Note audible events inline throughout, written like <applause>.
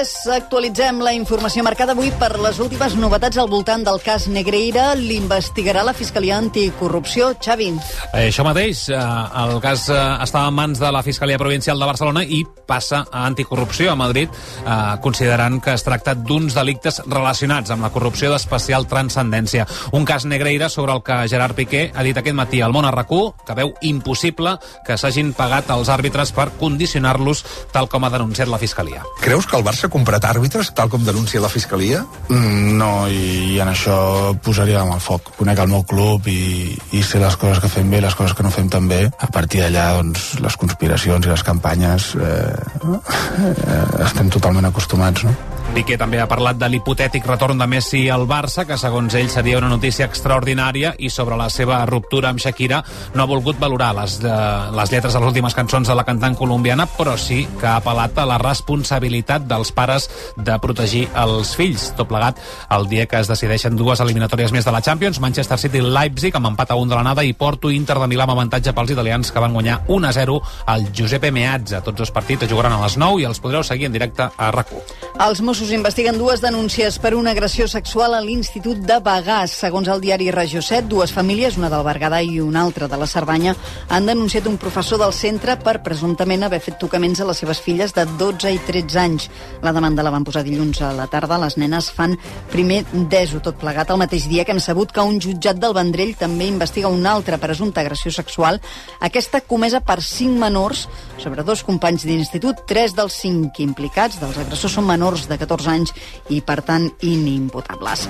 3, actualitzem la informació marcada avui per les últimes novetats al voltant del cas Negreira. L'investigarà la Fiscalia Anticorrupció. Xavi. Eh, això mateix, eh, el cas eh, estava en mans de la Fiscalia Provincial de Barcelona i passa a Anticorrupció a Madrid, eh, considerant que es tracta d'uns delictes relacionats amb la corrupció d'especial transcendència. Un cas Negreira sobre el que Gerard Piqué ha dit aquest matí al Món Arracú que veu impossible que s'hagin pagat els àrbitres per condicionar-los tal com ha denunciat la Fiscalia. Creus que el Barça comprat àrbitres, tal com denuncia la Fiscalia? Mm, no, i, i en això posaria amb el foc. Conec el meu club i, i sé les coses que fem bé les coses que no fem tan bé. A partir d'allà, doncs, les conspiracions i les campanyes eh, <laughs> eh, estem totalment acostumats, no? Piqué també ha parlat de l'hipotètic retorn de Messi al Barça, que segons ell seria una notícia extraordinària, i sobre la seva ruptura amb Shakira no ha volgut valorar les, de, les lletres de les últimes cançons de la cantant colombiana, però sí que ha apel·lat a la responsabilitat dels pares de protegir els fills. Tot plegat el dia que es decideixen dues eliminatòries més de la Champions, Manchester City-Leipzig amb empat a un de l'anada i Porto Inter de Milà amb avantatge pels italians que van guanyar 1 a 0 al Giuseppe Meazza. Tots dos partits es jugaran a les 9 i els podreu seguir en directe a RAC1. Els Mossos investiguen dues denúncies per una agressió sexual a l'Institut de Bagàs. Segons el diari Regió 7, dues famílies, una del Berguedà i una altra de la Cerdanya, han denunciat un professor del centre per presumptament haver fet tocaments a les seves filles de 12 i 13 anys. La demanda la van posar dilluns a la tarda. Les nenes fan primer deso tot plegat el mateix dia que hem sabut que un jutjat del Vendrell també investiga una altra presumpta agressió sexual, aquesta comesa per cinc menors sobre dos companys d'institut. Tres dels cinc implicats dels agressors són menors de 14 anys i, per tant, inimputables.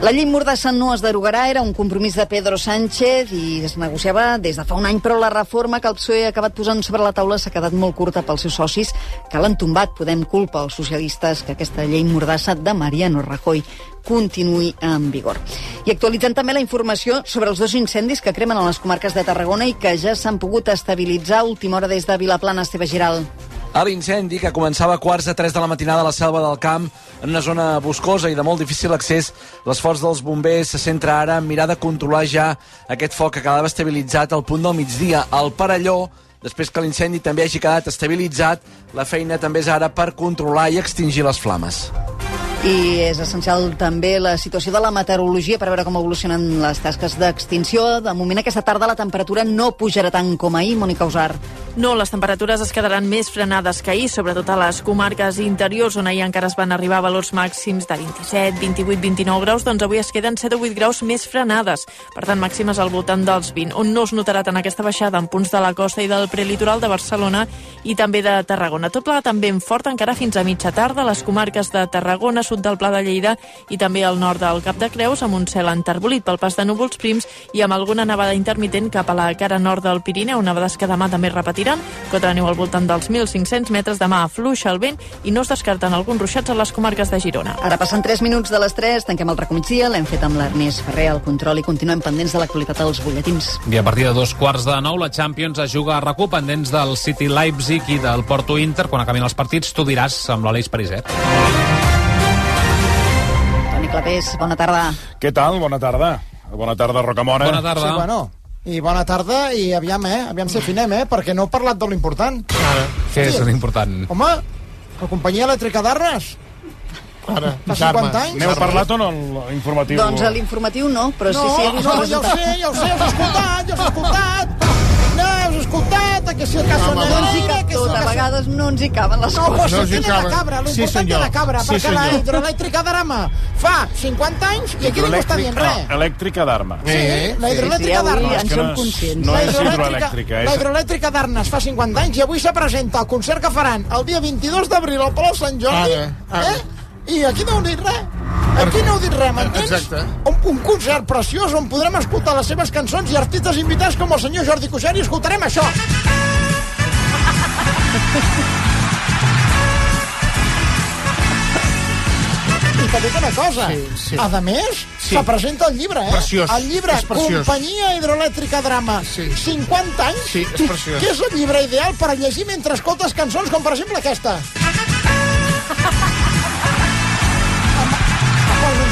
La llei Mordassa no es derogarà, era un compromís de Pedro Sánchez i es negociava des de fa un any, però la reforma que el PSOE ha acabat posant sobre la taula s'ha quedat molt curta pels seus socis, que l'han tombat. Podem culpa als socialistes que aquesta llei Mordassa de Mariano Rajoy continuï en vigor. I actualitzant també la informació sobre els dos incendis que cremen a les comarques de Tarragona i que ja s'han pogut estabilitzar a última hora des de Vilaplana, Esteve Giral. A l'incendi, que començava a quarts de 3 de la matinada a la selva del camp, en una zona boscosa i de molt difícil accés, l'esforç dels bombers se centra ara en mirar de controlar ja aquest foc que quedava estabilitzat al punt del migdia. Al Parelló, després que l'incendi també hagi quedat estabilitzat, la feina també és ara per controlar i extingir les flames. I és essencial també la situació de la meteorologia per veure com evolucionen les tasques d'extinció. De moment, aquesta tarda la temperatura no pujarà tant com ahir, Mònica Usar. No, les temperatures es quedaran més frenades que ahir, sobretot a les comarques interiors, on ahir encara es van arribar a valors màxims de 27, 28, 29 graus, doncs avui es queden 7 o 8 graus més frenades. Per tant, màximes al voltant dels 20, on no es notarà tant aquesta baixada en punts de la costa i del prelitoral de Barcelona i també de Tarragona. Tot plegat també en fort encara fins a mitja tarda, les comarques de Tarragona, sud del Pla de Lleida i també al nord del Cap de Creus, amb un cel enterbolit pel pas de núvols prims i amb alguna nevada intermitent cap a la cara nord del Pirineu, nevades que demà també repetiran, de neu al voltant dels 1.500 metres, demà afluixa el vent i no es descarten alguns ruixats a les comarques de Girona. Ara passen 3 minuts de les 3, tanquem el recomigdia, l'hem fet amb l'Ernest Ferrer al control i continuem pendents de l'actualitat als butlletins. I a partir de dos quarts de nou, la Champions es juga a RAC1 pendents del City Leipzig i del Porto Inter. Quan acabin els partits, tu diràs amb l'Aleix Pariset. Clapés, bona tarda. Què tal? Bona tarda. Bona tarda, Rocamora. Bona tarda. Sí, bueno, i bona tarda, i aviam, eh? Aviam si afinem, eh? Perquè no heu parlat de l'important. Què és l'important? Home, la companyia elèctrica d'Arnes. Ara, Fa Carme, 50 anys. N'heu parlat o no, l'informatiu? Doncs a l'informatiu no, però No, sí, sí, he no, el ja ho sé, ja ho sé, us he escoltat, ja us he escoltat. No, escoltat, que si el cas no ens hi Sonera, cap que si tot, a vegades no ens hi caben les No, coses. pues No no us hi tiene la cabra, Sí, l'important de la cabra, Sí, perquè la hidroelèctrica d'Arama fa 50 anys i aquí ningú està dient res. Elèctrica d'arma. Sí, la Sí, hidroelèctrica avui d'Arnes. en som no és- conscients. no és hidroelèctrica, la hidroelèctrica d'Arnes fa 50 anys i avui se presenta el concert que faran el dia 22 d'abril al Palau Sant Jordi. Ara, ara. Eh? I aquí no heu dit res. Aquí no heu dit res, m'entens? Exacte. Un, un concert preciós on podrem escoltar les seves cançons i artistes invitats com el senyor Jordi Cuixart i escoltarem això. I t'he dit una cosa. Sí, sí. A més, Sí. se presenta el llibre, eh? Preciós, El llibre és preciós. Companyia Hidroelèctrica Drama. Sí. 50 anys. Sí, és preciós. Que és el llibre ideal per llegir mentre escoltes cançons com, per exemple, aquesta.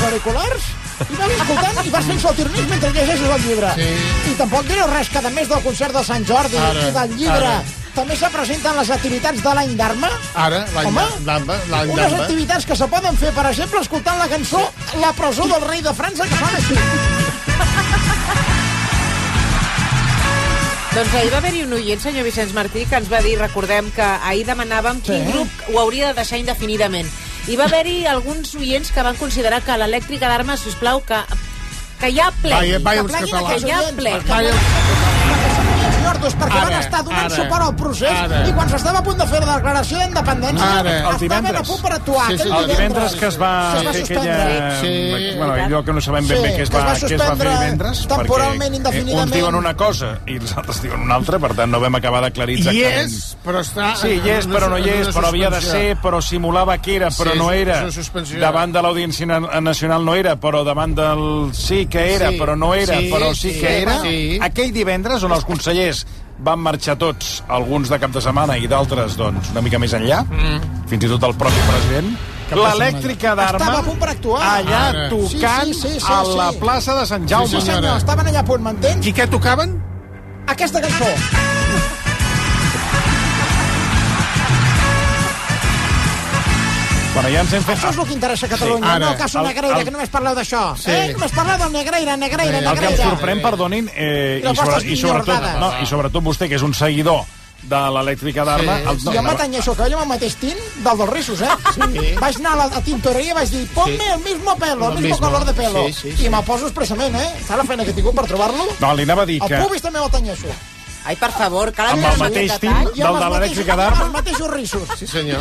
Auriculars i vas escoltant i vas fent sotirnis mentre llegeixes el llibre. Sí. I tampoc direu res que, a més del concert de Sant Jordi Ara, i del llibre, ara. també se presenten les activitats de l'any d'Arma. Ara, l'any l'any Unes activitats que se poden fer, per exemple, escoltant la cançó La presó del rei de França, que sona així. <laughs> Doncs ahir va haver-hi un oient, senyor Vicenç Martí, que ens va dir, recordem que ahir demanàvem quin Sí. grup ho hauria de deixar indefinidament. I va haver-hi alguns oients que van considerar que l'elèctrica d'armes, sisplau, que, que hi ha ple. Pleguin catalans. aquells Que hi ha ple. perquè Vaja, Jordos, perquè Ara, van estar donant ara, suport al procés ara. i quan s'estava a punt de fer la declaració d'independència estaven divendres. a punt per actuar. Sí, sí, el divendres que es va, es va fer aquella... Sí. Bueno, allò que no sabem ben bé què es que es va, va què es va fer divendres. temporalment, perquè, indefinidament. Eh, uns diuen una cosa i els altres diuen una altra, per tant no vam acabar d'aclarir Hi exactament. és, però està... Sí, hi és, però no hi és, però havia de ser, però simulava que era, però Sí, no era. Davant de l'Audiència Na- Nacional no era, però davant del sí que era, Sí, però no era, sí, però sí sí, que era. sí. Aquell divendres on els consellers van marxar tots, alguns de cap de setmana i d'altres, doncs, una mica més enllà, mm. fins i tot el propi president, l'elèctrica Estava d'Arma a punt per actuar. allà Ara. tocant Sí, sí, sí, sí, a la sí. plaça de Sant Jaume. Sí, senyor, estaven allà a punt, m'entens? I què tocaven? Aquesta cançó. Bueno, ja ens hem fet... Això és el que interessa a Catalunya, Sí, ara. no el cas El- Negreira, el- que només parleu d'això. Sí. Eh? Només parleu del Negreira, Negreira, El que em Negreira. sorprèn, perdonin, eh, I sobre, i, sobretot, no, i sobretot vostè, que és un seguidor de l'elèctrica d'Arma... Sí, el- Jo no, m'atanyeixo que jo amb el mateix tint del dels rissos, eh? Sí. Vaig anar a la a tintoreria i vaig dir, ponme el mismo pelo, el mismo, mismo. color de pelo. Sí, sí, sí. I me'l poso expressament, eh? Saps la feina que he tingut per trobar-lo? No, li anava a dir El que pubis també m'atanyeixo. Ai, per favor, cal amb el mateix tint del de l'elèctrica mateixos- amb d'Arma els mateixos rissos. Sí, senyor.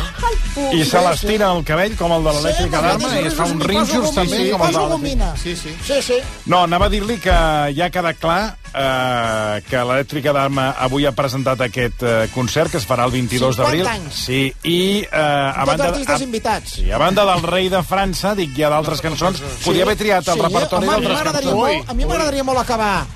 i se l'estira el cabell com el de l'elèctrica d'Arma i es fa rínxols poso també com el de l'elèctrica. Sí, sí. Sí, sí. No, anava a dir-li que ja ha quedat clar eh, que l'elèctrica d'Arma avui ha presentat aquest eh, concert que es farà el 22 d'abril. 50 anys. Sí, i eh, a Tots banda... artistes a- invitats. Sí, a banda del rei de França, dic, hi ha d'altres cançons. Podia haver triat el sí, repertori d'altres cançons. molt, a mi m'agradaria molt acabar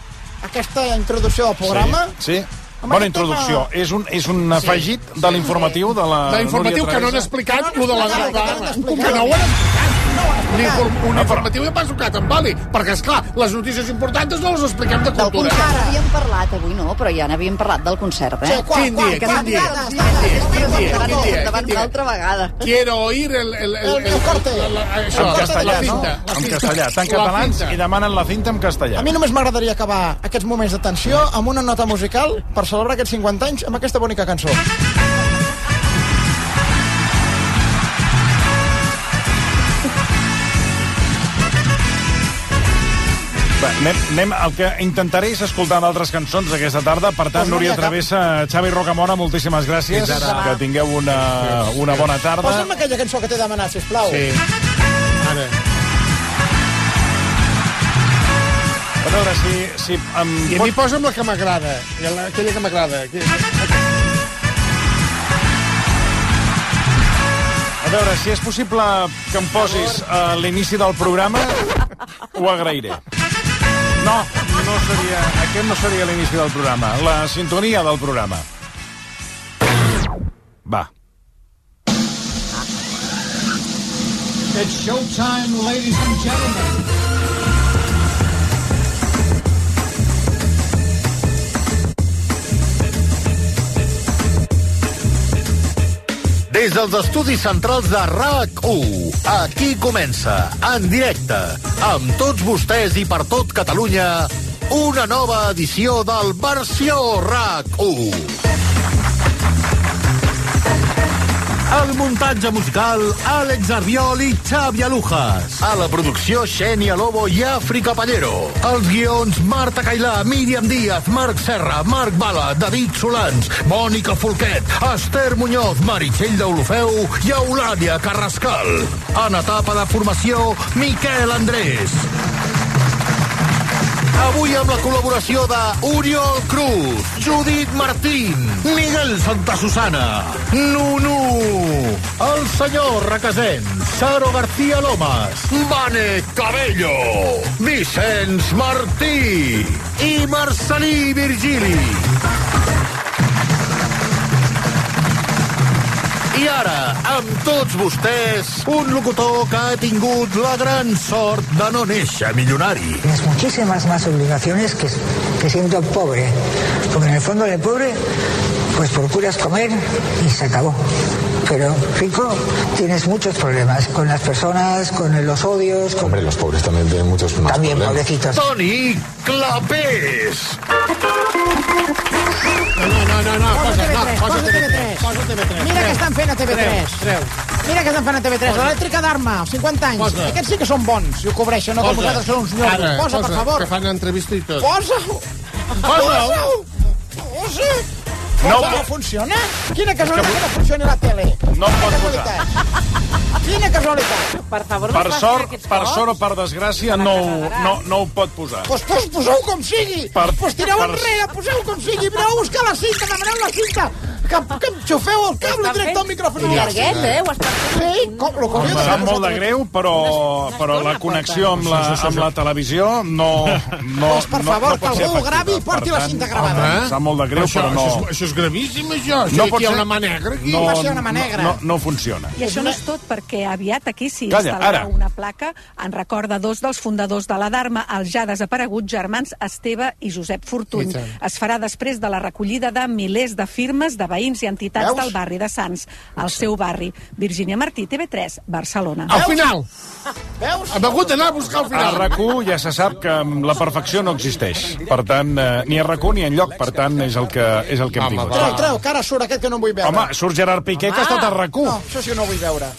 aquesta introducció del programa. Sí, sí. Amb Bona aquest tema- introducció. És un, és un afegit de l'informatiu de la L'informatiu que no han Núria Travessa. explicat, Que no lo de la han explicat, Com explicat. que no ho han explicat. No ho han explicat. L'inform- Un informatiu ja passa tocat en vali, perquè, esclar, les notícies importants no les expliquem de Del cultura. concert havíem parlat avui, no? Però ja n'havíem parlat del concert, eh? Sí, quan, Quin dia, quin dia? Quin dia? Quin dia? Quin dia? Davant Quin dia? l'altra vegada. Quiero oír el... el, el, El- el corte. La, això, En castellà, la no? En castellà. Catalans i demanen la cinta en castellà. A mi només m'agradaria acabar aquests moments de tensió amb una nota musical per celebrar aquests 50 anys amb aquesta bonica cançó. Anem, anem, el que intentaré és escoltar d'altres cançons aquesta tarda. Per tant, n'hi Núria. Travessa, Xavi Rocamora, moltíssimes gràcies. Fins ara. Que tingueu una, una bona tarda. Posa'm aquella cançó que t'he demanat, sisplau. Sí. Ara. A veure si... si em I a mi posa'm la que m'agrada. Aquella que m'agrada. A veure, si és possible que em posis a l'inici del programa, ho agrairé. No, no seria, aquest no seria l'inici del programa, la sintonia del programa. Va. It's showtime, ladies and gentlemen. Des dels estudis centrals de RAC1, aquí comença, en directe, amb tots vostès i per tot Catalunya, una nova edició del Versió RAC1. El muntatge musical, Àlex Arbiol i Xavi Alujas. A la producció, Xènia Lobo i Àfrica Pallero. Els guions, Marta Cailà, Míriam Díaz, Marc Serra, Marc Bala, David Solans, Mònica Folquet, Esther Muñoz, Meritxell d'Olofeu i Eulàlia Carrascal. En etapa de formació, Miquel Andrés. Avui amb la col·laboració de Oriol Cruz, Judit Martín, Miguel Santa Susana, Nunu, el senyor Requesens, Saro García Lomas, Vane Cabello, Vicenç Martí i Marcelí Virgili. I ara, amb tots vostès, un locutor que ha tingut la gran sort de no néixer milionari. Tienes muchísimas más obligaciones que, que siendo pobre. Porque en el fondo de pobre, pues procuras comer y se acabó. Pero rico, tienes muchos problemas con las personas, con los odios. Con... Hombre, los pobres también tienen muchos más También, problemas. pobrecitos. Toni Clapés! No, no, no, no, posa, no, TV3, posa posa TV3. TV3. Posa TV3. Mira què estan fent a TV3. Treu, treu. Mira què estan fent a TV3. Posa. L'elèctrica d'Arma, 50 anys. Posa. Aquests sí que són bons i ho cobreixen, no com Posa. vosaltres que són uns nyogos. Ara, Posa, per favor. Que fan entrevista i tot. Posa-ho. Posa-ho. Posa. No, no funciona? Quina casualitat que no funcioni la tele. No em pot posar. Quina casualitat. Per favor, Per sort, per sort o per desgràcia, no, no, no ho pot posar. Pues, pues poseu com sigui. Per- pues tireu per- enrere, poseu com sigui. Aneu a buscar la cinta, demaneu la cinta. Que, que em xufeu el cable directe al micròfon. llarguet, eh? Ho has Sí, com, lo que hauria Em sap molt de greu, però, però la connexió amb la, amb la televisió no... no Pues, per favor, no que algú ho gravi i porti la cinta gravada. Em sap molt de greu, però no... Això, és- això és gravíssim, això. Això No pot aquí hi ha ser. una mà negra, aquí. No, una mà no, negra. no, no funciona. I això no és tot, perquè aviat aquí s'hi instal·larà una placa en record de dos dels fundadors de la Dharma, els ja desapareguts germans Esteve i Josep Fortuny. Es farà després de la recollida de milers de firmes de veïns i entitats Veus? del barri de Sants, al seu barri. Virgínia Martí, TV3, Barcelona. Al final. Veus? Hem hagut d'anar a buscar al A final. RAC1 ja se sap que la perfecció no existeix. Per tant, eh, ni a RAC1 ni enlloc, per tant, és el que, és el que hem Home, tingut. Treu, treu, que ara surt aquest que no em vull veure. Home, surt Gerard Piqué, que ha estat a RAC1. No, això sí que no vull veure.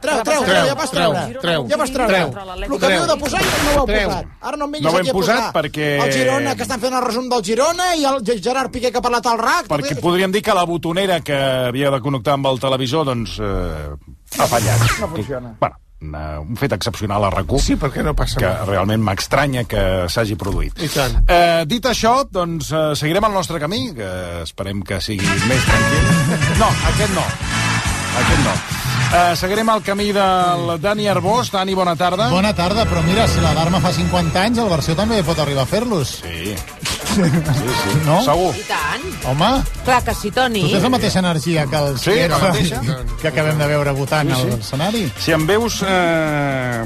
Treu, treu, Treu, ja vas treu, treure. treu. Ja vas treure. Treu. El que havíeu de posar ja no ho heu Treu. posat. Ara no em vinguis No aquí a posat posar perquè- el Girona, que estan fent el resum del Girona, i el Gerard Piqué que ha parlat al RAC. Perquè podríem dir que la botonera que havia de connectar amb el televisor, doncs, eh, ha fallat. No funciona. Bueno, una- un fet excepcional a RAC1. Sí, perquè no passa que mai. realment m'estranya que s'hagi produït. I tant. Eh, dit això, doncs eh, seguirem el nostre camí, que esperem que sigui més tranquil. No, aquest no. Aquest no. Eh, seguirem el camí del Dani Arbós. Dani, bona tarda. Bona tarda, però mira, si la Dharma fa 50 anys, el versió també pot arribar a fer-los. Sí. Sí, sí. No? Segur. I tant. Home, Clar que sí, Toni. tu tens la mateixa energia que els Sí, que, la mateixa. que acabem de veure votant Sí, sí, a l'escenari. Si em veus eh,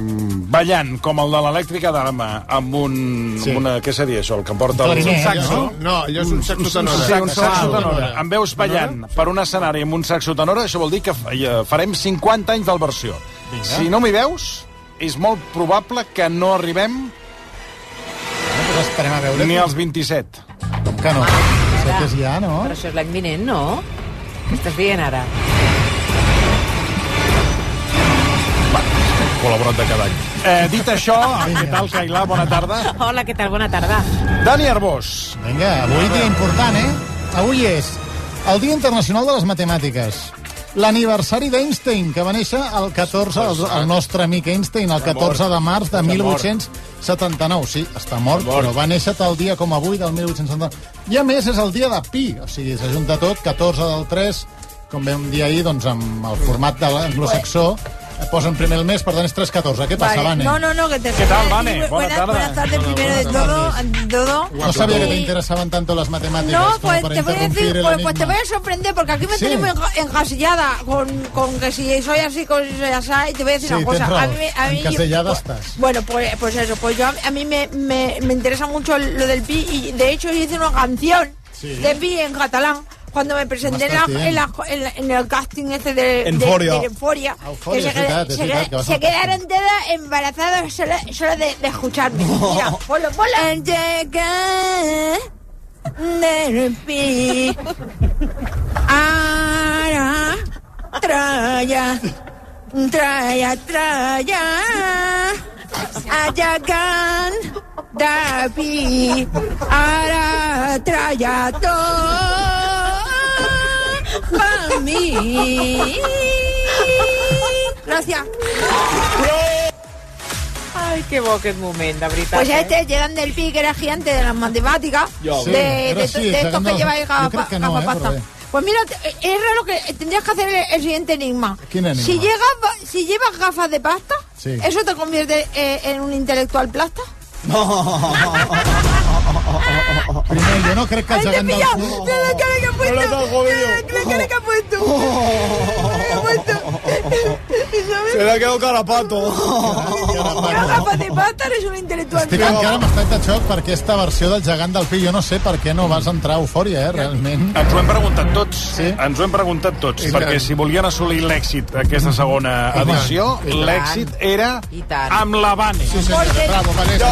ballant com el de l'elèctrica d'arma amb un... Sí. Sí. Una, què seria això? El que porta el, un saxo? no? No, allò és un saxo tenora. Sí, un saxo tenora. Em veus ballant per un escenari amb un saxo tenora, això vol dir que eh, farem 50 anys del versió. Si no m'hi veus, és molt probable que no arribem esperem a veure. ni als 27. Com que no? Que és ja, no? Però això és l'any vinent, no? Què estàs dient ara? Col·laborat de cada any. Eh, dit això, <laughs> què tal, Cailà? Bona tarda. <laughs> Hola, què tal? Bona tarda. Dani Arbós. Vinga, avui dia important, eh? Avui és el Dia Internacional de les Matemàtiques. L'aniversari d'Einstein, que va néixer el 14, el, el nostre amic Einstein, el 14 de març de 1879. Sí, està mort, però va néixer tal dia com avui del 1879. I a més és el dia de Pi, o sigui, s'ajunta tot, 14 del 3, com vam dir ahir, doncs amb el format de l'anglosaxó, posen primer el mes, per tant és 3-14. Què passa, Vane? No, no, no, que te ¿Qué tal, Vane? bu- Buena buenas, buenas tardes, primero de todo. todo. No sabía que te interesaban tanto las matemáticas No, pues para te voy a decir, pues, pues te voy a sorprender, porque aquí me Sí. tenemos encasillada con, con que si soy así, con si soy así, y te voy a decir Sí, una cosa. A mí, me- a mí- Encasellada pues- estás. Bueno, pues, pues eso, pues yo a, a mí me, me, me interesa mucho lo del pi y de hecho yo hice una canción Sí. de pi en catalán cuando me presenté en, la- M'estàs en, la- en la- en el casting este de, de, Eufòria. de Euphoria, Eufòria, que és se, veritat, qued- és se, veritat, qued- que vas se al quedaron todas embarazadas solo, solo de, de escucharme. Mira, ponlo, ponlo. <laughs> Al llegar del pi, ara, traya, traya, traya, allagan, Davi, ara, traya, to, pa mi. Gràcies. Ai, que bo aquest moment, de veritat. Pues eh? este llegan del pi, que era gigante de las matemáticas, Yo. Sí, de, era de, así, de estos que no, lleváis que no, eh, eh. Pues mira, es raro que tendrías que hacer el, el siguiente enigma. ¿Quién enigma? Si, llegas, si llevas gafas de pasta, Sí. ¿eso te convierte eh, en un intelectual plasta? <laughs> <laughs> Primer, jo no crec que el ¡Ay, te he gegant del. ¡Mira la cara que ha puesto! ¡Mira la cara que ha puesto! ¿Qué ha puesto? Se le ha quedado carapato. Gafas de pata, eres un intelectual. Estic encara amb estat de xoc per aquesta versió del gegant del Pi. Jo no sé per què no vas entrar a eufòria, eh, realment. Ens ho hem preguntat tots. Sí? Ens ho hem preguntat tots, I perquè tant. si volien assolir l'èxit d'aquesta segona edició, I l'èxit era I amb la Vane. Sí, senyor. Bravo, Vanessa.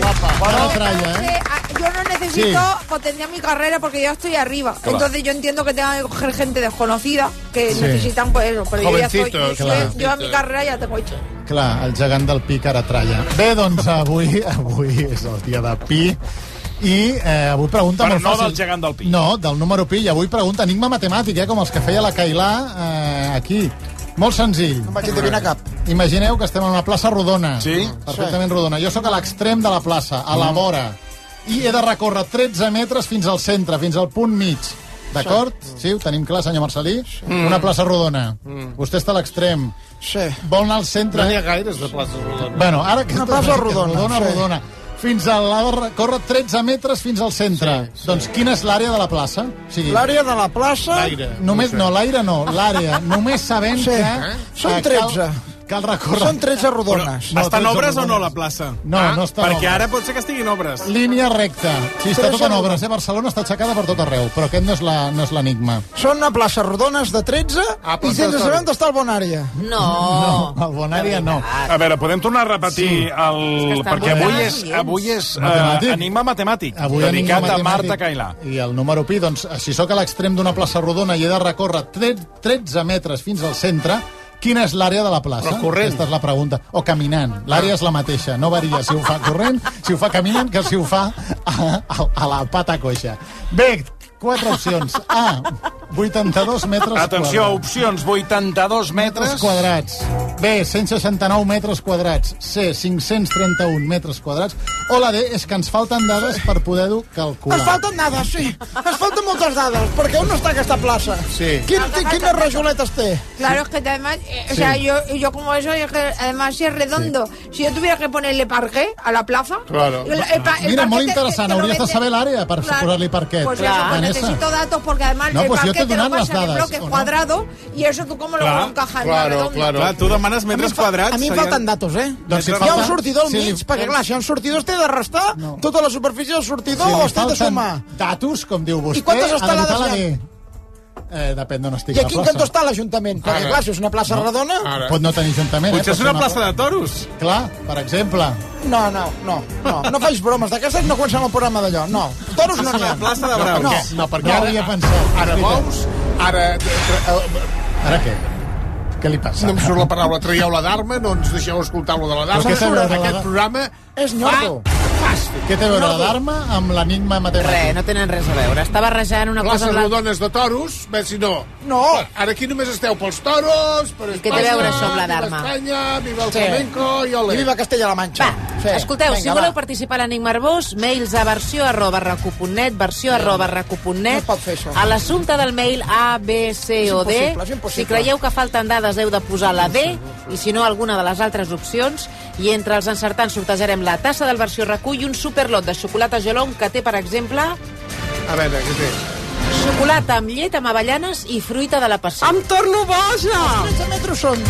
Guapa. Ara tralla, eh? Yo no necesito Sí. potenciar mi carrera porque yo estoy arriba. Claro. Entonces yo entiendo que tenga que coger gente desconocida que Sí. necesitan pues eso. Pero yo ya estoy. Yo, Jovencitos, claro. yo a mi carrera ya tengo hecho. Clar, el gegant del Pi que ara tralla. Bé, doncs avui, <laughs> avui és el dia de Pi i eh, avui pregunta Però molt no fàcil. del gegant del Pi. No, del número Pi. I avui pregunta enigma matemàtic, eh, com els que feia la Cailà eh, aquí. Molt senzill. No vaig endevinar cap. Imagineu que estem en una plaça rodona. Sí? Perfectament rodona. Jo sóc a l'extrem de la plaça, a la vora. I he de recórrer 13 metres fins al centre, fins al punt mig. D'acord? Sí, ho tenim clar, senyor Marcelí? Una plaça rodona. Vostè està a l'extrem. Sí. Vol anar al centre... No n'hi ha gaires de places rodones. Bueno, ara que Una plaça rodona, rodona, sí. rodona. Fins a la corre 13 metres fins al centre. Sí, sí. Doncs quina és l'àrea de la plaça? O sigui, L'àrea de la plaça... L'aire. Només, no, l'aire no, l'àrea. <laughs> Només sabent Sí. que... Eh? Són eh, 13. Cal, cal recórrer... Són 13 rodones. No, 13 obres o no rodones. la plaça? No, no està Perquè obres. ara pot ser que estigui en obres. Línia recta. Sí, està tot en obres, eh? Barcelona està aixecada per tot arreu, però aquest no és la- no és l'enigma. Són una plaça rodones de 13 Ah, i sense de saber on està el bon àrea. No. No, el Bonària no. A veure, podem tornar a repetir Sí. el... És que estan perquè avui molt és, avui és Matemàtic. uh, enigma matemàtic, Avui dedicat enigma a Marta matemàtic. Cailà. I el número pi, doncs, si sóc a l'extrem d'una plaça rodona i he de recórrer tre- 13 metres fins al centre, quina és l'àrea de la plaça? Però corrent. Aquesta és la pregunta. O caminant. L'àrea és la mateixa. No varia si ho fa corrent, si ho fa caminant, que si ho fa a, a, a la pata coixa. Bé, quatre opcions. A, 82 metres Atenció, quadrats. opcions, 82 metres. metres quadrats. B, 169 metres quadrats. C, 531 metres quadrats. O la D és que ens falten dades per poder-ho calcular. Es falten dades, sí. Es falten moltes dades, perquè on està aquesta plaça? Sí. Quin, quines rajoletes té? Claro, es que además, eh, o Sí. sea, yo, yo como eso, es que además si es redondo, si yo tuviera que ponerle parqué a la plaza... Claro. el- el el Mira, molt te- interessant. Hauries de saber l'àrea per Claro. posar-li parquet. Pues eso, pues Vanessa. necesito datos porque además No, el pues te parquet te lo pasa en dadas, bloque ¿o no? cuadrado y eso tú cómo lo Clar, encajas en claro, redondo. claro. Clar, tu demanes metres quadrats. A mi em serien- falten datos, eh? Doncs si hi ha falta- un sortidor al si mig, li- perquè clar, si hi ha un sortidor es té de restar No. tota la superfície del sortidor Si o es té de sumar. datos, com diu vostè, I quantes estelades la hi ha? Eh, depèn d'on estigui I a la quin plaça. cantó està l'Ajuntament? Perquè Ara. clar, si és una plaça redona... Ara. Pot no tenir ajuntament. Potser eh? és Pot una ser plaça de toros. Clar, per exemple. No, no, no, no, no faig bromes d'aquestes, no comencem el programa d'allò, no. Toros no n'hi ha. La plaça de Braus. No. No, perquè No ara, havia pensat. ara bous, ara... Ara què? Què li passa? No em surt la paraula, traieu la d'arma, no ens deixeu escoltar lo de la d'arma. Aquest d'arma? programa És nyordo. Què té a veure l'alarma amb l'enigma Res, matemàtic? no tenen res a veure. Està barrejant una cosa places amb l'altra. rodones de toros, bé, si no. No. Ara aquí només esteu pels toros, per què té a veure això amb la Viva d'arma? Espanya, viva el Sí. flamenco i ole. I viva Castella-La Manxa. Va, Sí. escolteu, Vinga, si voleu va. participar a l'Enigma Arbós, mails a versió arroba recu.net, versió arroba recu.net. No fer això. A l'assumpte del mail A, B, C o D. Si creieu que falten dades, heu de posar la D, i si no, alguna de les altres opcions. I entre els encertants sortejarem la tassa del versió recull i un superlot de xocolata gelong que té, per exemple, A veure, què té? xocolata amb llet, amb avellanes i fruita de la passió. Em torno boja! Els 13 metres són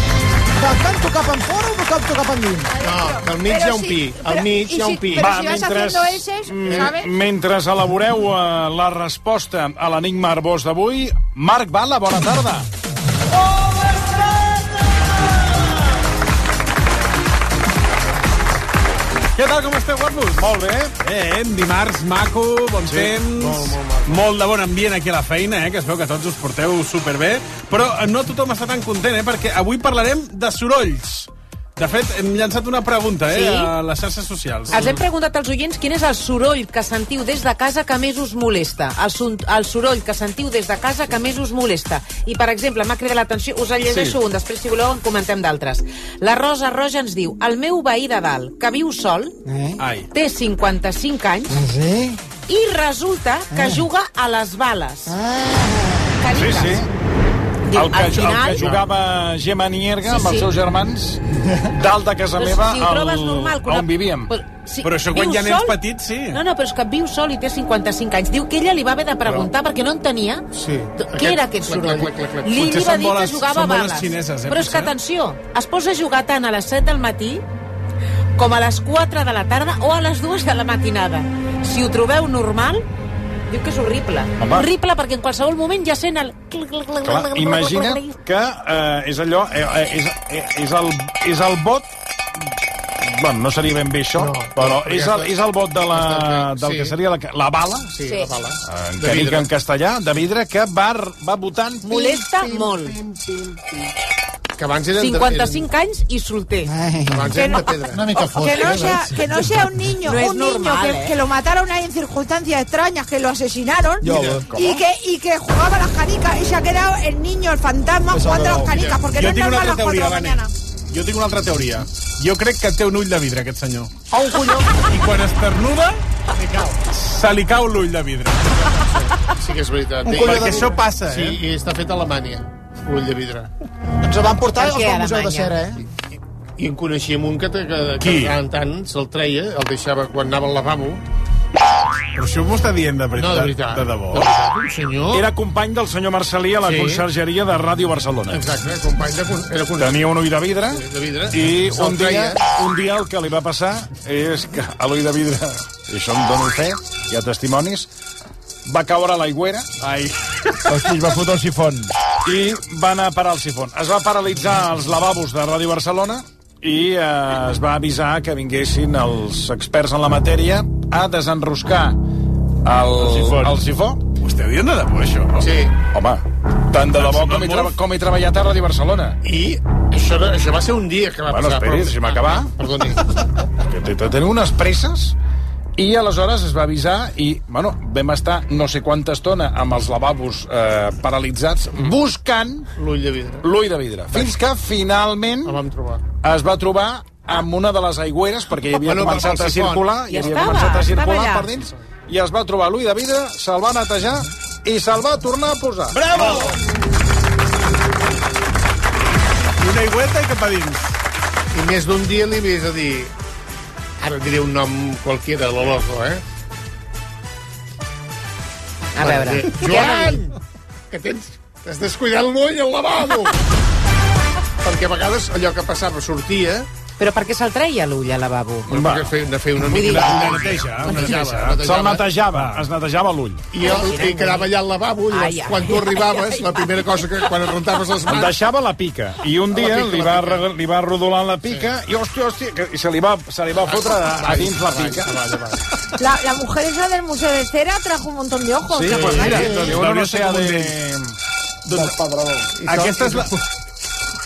de canto cap en fora o de canto cap endins? No, que al mig hi ha un pi. Al mig hi ha un pi. Va, si vas mentre- haciendo eses, ¿sabes? Mentre elaboreu uh, la resposta a l'enigma arbós d'avui, Marc Bala, bona tarda. Què tal, com esteu, guapos? Molt bé. Bé, dimarts maco, bon Sí, temps, molt, molt molt de bon ambient aquí a la feina, eh, que es veu que tots us porteu superbé, però no tothom està tan content, eh, perquè avui parlarem de sorolls. De fet, hem llançat una pregunta eh, Sí? a les xarxes socials. Els hem preguntat als oients quin és el soroll que sentiu des de casa que més us molesta. El, son, el soroll que sentiu des de casa que més us molesta. I, per exemple, m'ha cridat l'atenció, us el llegeixo Sí. un, després, si voleu, en comentem d'altres. La Rosa Roja ens diu, el meu veí de dalt, que viu sol, Eh? Ai. té 55 anys Ah, sí? i resulta que juga a les bales. Ah. Cariques. Sí, sí. Diu, El que, al final... el que jugava Gemma Nierga Sí, amb els sí. seus germans dalt de casa Però meva si al- normal, que una- on vivíem. Però, sí, Però això quan hi ha nens sol? petits, sí. No, no, però és que viu sol i té 55 anys. Diu que ella li va haver de preguntar perquè no entenia Sí. què era aquest soroll. clac, clac, clac. Li, li va dir que boles- jugava són a bales. xineses, eh, Però és que, potser? atenció, es posa a jugar tant a les 7 del matí com a les 4 de la tarda o a les 2 de la matinada. Si ho trobeu normal, diu que és horrible. Home. Horrible perquè en qualsevol moment ja sent el... Clar, imagina't que eh, és allò, eh, eh, és, eh, és, el, és el vot Bueno, no seria ben bé això, no, però és el, és el vot de la, del sí. que seria la, la bala, Sí, Sí. la bala. en De que en castellà, de vidre, que va, va votant... Molesta molt. Que abans eren... de- 55 anys i solter. Eren, abans eren de pedra. Una mica fosc. Que no, eh, sea, que no sea un niño, No un niño normal, que, ¿eh? que lo mataron ahí en circunstancias extrañas, que lo asesinaron Ya, y que, y que jugaba a las canicas y se ha quedado el niño, el fantasma, Pues jugando a las ahora, canicas, porque no una normal a las 4 de la mañana. Jo tinc una altra teoria. Jo crec que té un ull de vidre, aquest senyor. O un colló. I quan esternuda, se li cau l'ull de vidre. Sí que és veritat. Un Perquè això passa, Sí, eh? i està fet a Alemanya, l'ull de vidre. Ens el van portar els del Museu de? Cera, eh? I en coneixíem un que, que, que tant tant se'l treia, el deixava quan anava al lavabo. Però això m'ho està dient de veritat. No, de veritat. De debò. De veritat, un senyor... Era company del senyor Marcelí a la Sí. consergeria de Ràdio Barcelona. Exacte, company de... Era con... Tenia un ull de vidre, Sí, de vidre. i un dia, un dia el que li va passar és que a l'ull de vidre, i això em dono fe, hi ha testimonis, va caure a l'aigüera Ai. Hosti, va fotre el sifon. I va anar a parar el sifon. Es va paralitzar els lavabos de Ràdio Barcelona i eh, es va avisar que vinguessin els experts en la matèria a desenroscar el, el sifó. El sifó. Ho esteu dient de debò, això? Sí. Home, tant de debò com treba, com he treballat a Ràdio Barcelona. I això, això va ser un dia que va Bueno, passar. esperi, deixi'm acabar. Ah, perdoni. que te- te- teniu unes presses i aleshores es va avisar i, bueno, vam estar no sé quanta estona amb els lavabos eh, paralitzats buscant L'ull de vidre. l'ull de vidre. Fins que finalment El vam trobar. es va trobar amb una de les aigüeres perquè hi havia Bueno, començat a circular i I havia estava, començat a circular per dins i es va trobar l'ull de vidre, se'l va netejar i se'l va tornar a posar. Bravo! Una aigüeta i cap a dins. I més d'un dia li havies de dir... Ara diré un nom qualquiera, lo loco, eh? A veure. Perquè, Joan! Que tens... T'has descuidat l'ull al lavabo! <laughs> Perquè a vegades allò que passava sortia... Però per què se'l treia l'ull al lavabo? Però perquè feia, de fer una mica... Una neteja, una Se'l netejava, es netejava l'ull. I, el, i quedava allà al lavabo, i Ai, ai, quan tu arribaves, ai, la primera cosa que quan et rentaves les Em mans... deixava la pica. I un dia pica, li la va, pica. li va rodolar la pica i, hòstia, hòstia, que, i se li va, se li va fotre a, a dins la pica. Avall, avall. La, la mujer esa del Museo de Cera trajo un montón de ojos. Sí, ¿Te pues mira, diu, no sé de... Aquesta és la...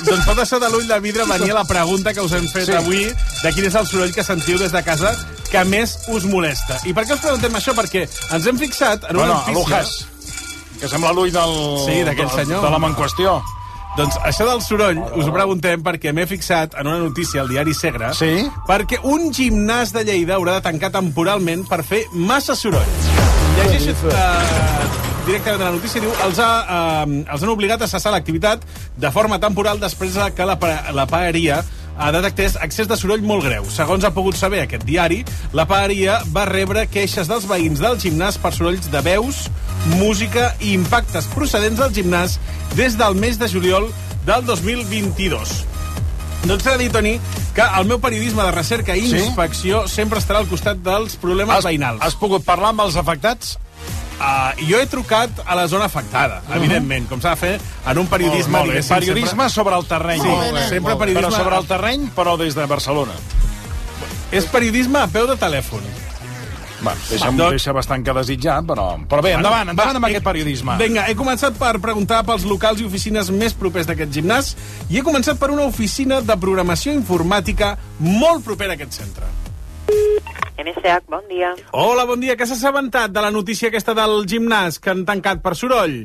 Doncs tot això de l'ull de vidre venia la pregunta que us hem fet Sí. avui de quin és el soroll que sentiu des de casa que més us molesta. I per què us preguntem això? Perquè ens hem fixat en una Bueno, notícia... Alujas, que sembla l'ull del... Sí, d'aquell de- senyor. De l'home en qüestió. Doncs això del soroll us ho preguntem perquè m'he fixat en una notícia al diari Segre Sí? perquè un gimnàs de Lleida haurà de tancar temporalment per fer massa soroll. Llegeixo uh, directament de la notícia, diu els, ha, uh, els han obligat a cessar l'activitat de forma temporal després de que la, la paeria ha detectés excés de soroll molt greu. Segons ha pogut saber aquest diari, la paeria va rebre queixes dels veïns del gimnàs per sorolls de veus, música i impactes procedents del gimnàs des del mes de juliol del 2022. Doncs s'ha de dir, Toni, que el meu periodisme de recerca i Sí? inspecció sempre estarà al costat dels problemes Has, veïnals. has pogut parlar amb els afectats? Uh, jo he trucat a la zona afectada, evidentment, com s'ha de fer en un periodisme... Molt bé. diguéssim, Periodisme sobre el terreny. Sí, Molt bé, sempre molt periodisme- Però sobre el terreny, però des de Barcelona. Sempre... És periodisme a peu de telèfon. Va, deixa, Doncs- deixa bastant que desitjar, però... Però bé, endavant, endavant amb aquest periodisme. Vinga, he començat per preguntar pels locals i oficines més propers d'aquest gimnàs i he començat per una oficina de programació informàtica molt propera a aquest centre. MSH, bon dia. Hola, bon dia. Què s'ha assabentat de la notícia aquesta del gimnàs que han tancat per soroll?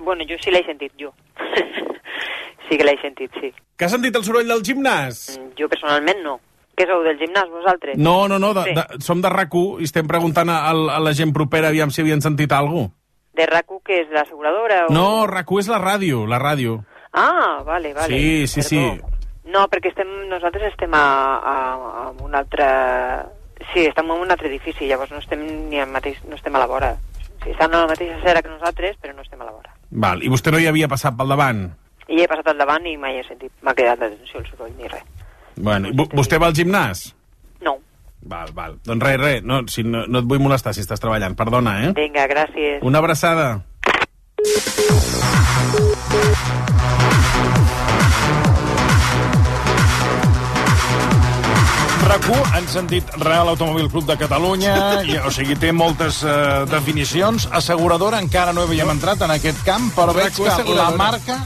Bueno, jo sí l'he sentit, jo. <laughs> sí que l'he sentit, sí. Que has sentit el soroll del gimnàs? Jo personalment no. Què sou del gimnàs, vosaltres? No, no, no, de, Sí. de, som de rac i estem preguntant a, a, a la gent propera aviam si havien sentit alguna De RAC1, que és l'asseguradora? O... No, RAC1 és la ràdio, la ràdio. Ah, vale, vale. Sí, sí, sí. No, perquè estem, nosaltres estem a, a, a un altre... Sí, estem en un altre edifici, llavors no estem ni al mateix, no estem a la vora. Sí, estan a la mateixa acera que nosaltres, però no estem a la vora. Val, i vostè no hi havia passat pel davant? I he passat al davant i mai he sentit, m'ha quedat l'atenció el soroll ni res. Bueno, i vo- vostè va al gimnàs? No. Val, val. Doncs res, res, no, si no, no et vull molestar si estàs treballant, perdona, eh? Vinga, gràcies. Una abraçada. RAC1, han sentit Real Automòbil Club de Catalunya, i, o sigui, té moltes uh, definicions. Asseguradora, encara no havíem entrat en aquest camp, però veig RAC1 que la marca,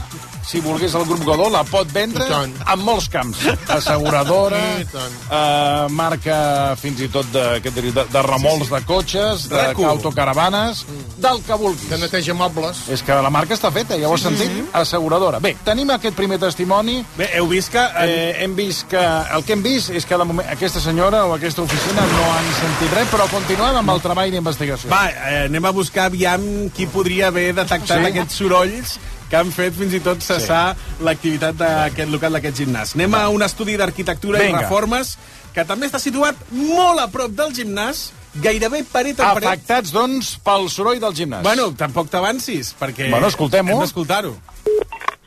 si volgués el grup Godó, la pot vendre en molts camps. Asseguradora, <laughs> uh, marca fins i tot de, què diria, de, de remolcs de cotxes, de RAC1. autocaravanes, del que vulguis. Que neteja mobles. És que la marca està feta, ja ho has sentit? Asseguradora. Bé, tenim aquest primer testimoni. Bé, heu vist que... Eh, hem vist que... El que hem vist és que de moment, aquesta senyora o aquesta oficina no han sentit res, però continuem amb el treball d'investigació. Va, eh, anem a buscar aviam qui podria haver detectat Sí? sí? aquests sorolls que han fet fins i tot cessar sí. l'activitat d'aquest local, d'aquest gimnàs. Anem a un estudi d'arquitectura i reformes que també està situat molt a prop del gimnàs, gairebé paret a paret. Afectats, doncs, pel soroll del gimnàs. Bueno, tampoc t'avancis, perquè Bueno, escoltem-ho. hem d'escoltar-ho.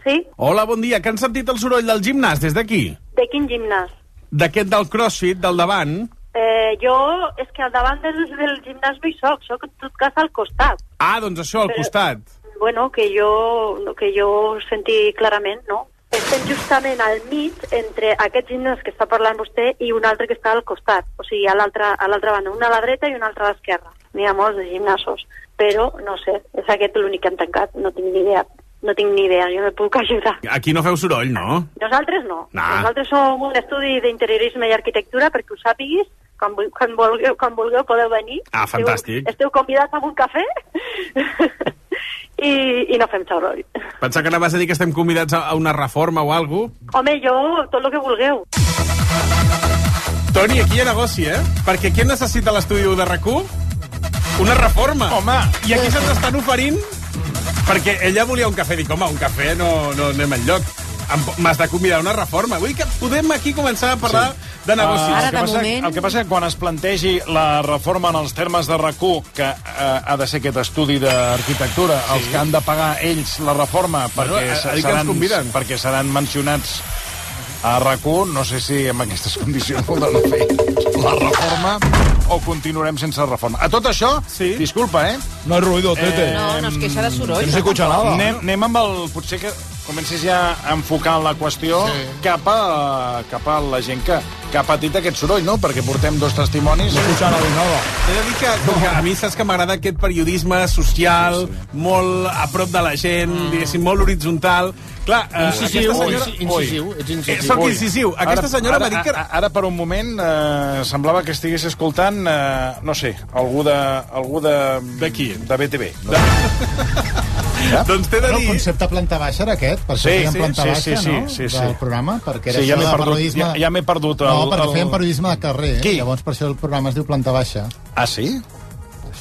Sí? Hola, bon dia. Que han sentit el soroll del gimnàs des d'aquí? De quin gimnàs? D'aquest del CrossFit, del davant? Eh, jo, és que al davant del, del gimnàs no hi soc, soc en tot cas al costat. Ah, doncs això, al Però- costat. Bueno, que jo, que jo senti clarament, no? Estem justament al mig entre aquest gimnàs que està parlant vostè i un altre que està al costat, o sigui, a l'altra banda, una a la dreta i una altra a l'esquerra. N'hi ha molts de gimnasos, però no sé, és aquest l'únic que han tancat, no tinc ni idea. No tinc ni idea, jo no puc ajudar. Aquí no feu soroll, no? Nosaltres no. Nah. Nosaltres som un estudi d'interiorisme i arquitectura perquè ho sàpiguis, quan, quan, vulgueu, quan vulgueu podeu venir. Ah, fantàstic. Esteu, esteu convidats a un cafè <laughs> i, i no fem soroll. Pensar que anaves a dir que estem convidats a, una reforma o alguna Home, jo, tot el que vulgueu. Toni, aquí hi ha negoci, eh? Perquè què necessita l'estudi de rac Una reforma. Home. I aquí se'ns estan oferint... Perquè ella volia un cafè. Dic, home, un cafè no, no anem enlloc. M'has de convidar a una reforma. Vull que podem aquí començar a parlar sí. de negocis. Ah, el, que passa, el que passa que quan es plantegi la reforma en els termes de rac que eh, ha de ser aquest estudi d'arquitectura, sí. els que han de pagar ells la reforma Bueno, perquè, ha- se- ha dit que ens conviden. perquè seran mencionats a rac no sé si amb aquestes <laughs> condicions podran fer la reforma o continuarem sense reforma. A tot això, sí. disculpa, eh? No hay ruido, Tete. No, no es queixa de soroll. No se escucha nada. Anem, anem amb el... Potser que comencis ja a enfocar la qüestió sí. cap, a, cap a la gent que, que ha patit aquest soroll, no? Perquè portem dos testimonis. No escucha nada. He de dir que, com que a mi saps que m'agrada aquest periodisme social, sí, sí. molt a prop de la gent, mm. diguéssim, molt horitzontal. Clar, eh, Incisiu, senyora... inci- incisiu, ets incisiu. Eh, soc Ui. incisiu. Aquesta Ara- senyora ara, m'ha dit que... Ara, ara, per un moment, eh, semblava que estigués escoltant, eh, no sé, algú de... Algú de... De qui? De BTV. No? Ja? Doncs t'he de dir... el concepte planta baixa era aquest, per això Sí, feien sí, planta sí, baixa, sí, sí, no? sí, sí. Del programa, perquè era Sí, ja això m'he de perdut, periodisme... ja- ja m'he perdut No, el- perquè el- feien periodisme de carrer, Qui? llavors per això el programa es diu planta baixa. Ah, sí?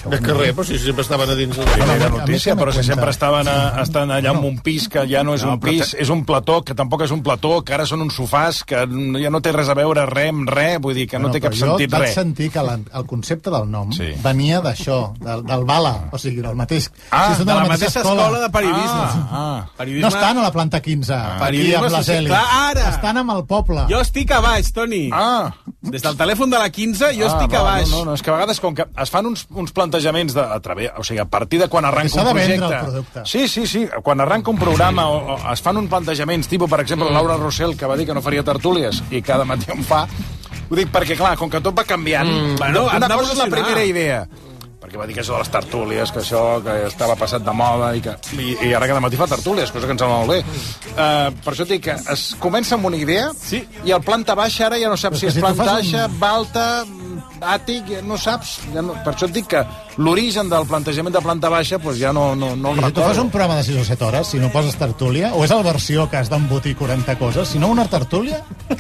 De carrer, però si sempre estaven a dins. Primera a mi- a mi notícia, però si sempre estaven a, estan allà en un pis que ja no és No, un pis, és un plató, que tampoc és un plató, que ara són uns sofàs, que ja no té res a veure res amb res, vull dir que no té cap sentit jo vaig res. sentir que la, el concepte del nom Sí. venia d'això, del, del bala, o sigui, del mateix... Ah, són de la mateixa escola de periodisme. Ah, ah. periodisme... No estan a la planta 15, aquí Periodisme amb les. Clar, ara. Estan amb el poble. Jo estic a baix, Toni. Ah, Des del telèfon de la 15 jo estic ah, a va, baix. No, no, és que a vegades com que es fan uns, uns plantejaments de, a través, o sigui, a partir de quan arranca un projecte... el producte. Sí, sí, sí, quan arranca un programa o, o es fan uns plantejaments, tipus, per exemple, Laura Rossell, que va dir que no faria tertúlies i cada matí en fa, ho dic perquè, clar, com que tot va canviant, Mm, bueno, una cosa és la primera idea, perquè va dir que això de les tertúlies, que això que estava passat de moda i, que, i, i ara cada matí fa tertúlies, cosa que ens sembla molt bé. Uh, per això et dic que es comença amb una idea Sí. i el planta baixa ara ja no saps Però si és planta fas un- baixa, balta, àtic, no saps. Ja no, per això et dic que l'origen del plantejament de planta baixa doncs ja no, no, no el I si tu fas recordo. un programa de 6 o 7 hores, si no poses tertúlia, o és la versió que has d'embotir 40 coses, si no una tertúlia... <laughs>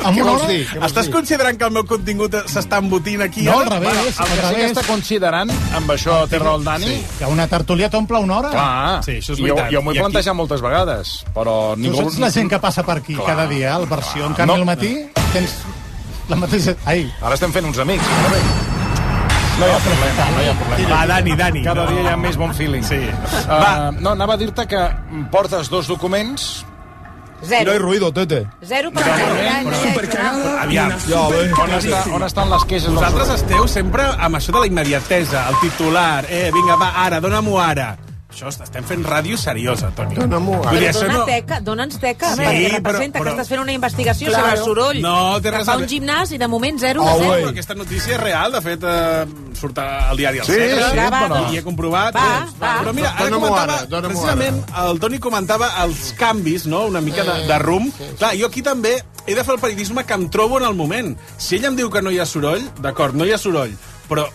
Amb Què vols dir? Estàs considerant que el meu contingut s'està embotint aquí? No, al revés, Bueno, el que sí que està considerant, amb això té raó el Dani, Sí, que una tertúlia t'omple una hora. Clar, Sí, això és jo, veritat. jo m'ho he aquí- plantejat moltes vegades, però Tu ningú... saps la gent que passa per aquí Clar, cada dia, al versió. En canvi, No. al matí tens la mateixa... Ai, Ara estem fent uns amics, bé. No hi ha problema, no hi ha problema. Va, Dani, Dani. Cada no. dia hi ha més bon feeling. Sí. Uh, no, anava a dir-te que portes dos documents... Zero. ruido, tete. Zero per Supercagada. Aviam. Ja, bé. On, està, on estan les queixes? Vosaltres esteu sempre amb això de la immediatesa, el titular, eh, vinga, va, ara, dona-m'ho ara. Això, estem fent ràdio seriosa, Toni. Ara. Dir, Però dona no... teca, dona'ns teca, Sí, perquè però- representa però- que estàs fent una investigació Claro. sobre el soroll. No, té res fa a un gimnàs i de moment zero Ah, de zero. Però aquesta notícia és real, de fet, eh, surt al diari El Sí, Segre, sí, però- i he comprovat. Va, eh, va. Però mira, ara comentava, ara, precisament, el Toni comentava els canvis, no?, una mica de, de rum. Clar, jo aquí també he de fer el periodisme que em trobo en el moment. Si ell em diu que no hi ha soroll, d'acord, no hi ha soroll, però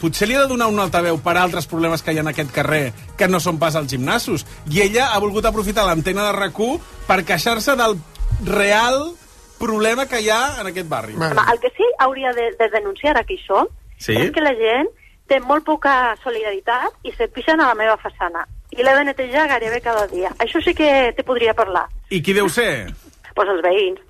potser li ha de donar un altaveu per altres problemes que hi ha en aquest carrer que no són pas als gimnasos. I ella ha volgut aprofitar l'antena de rac per queixar-se del real problema que hi ha en aquest barri. Bueno. Home, El que sí hauria de, de denunciar aquí això Sí? és que la gent té molt poca solidaritat i se pixen a la meva façana. I l'he de netejar gairebé cada dia. Això sí que te podria parlar. I qui deu ser? Pues els veïns.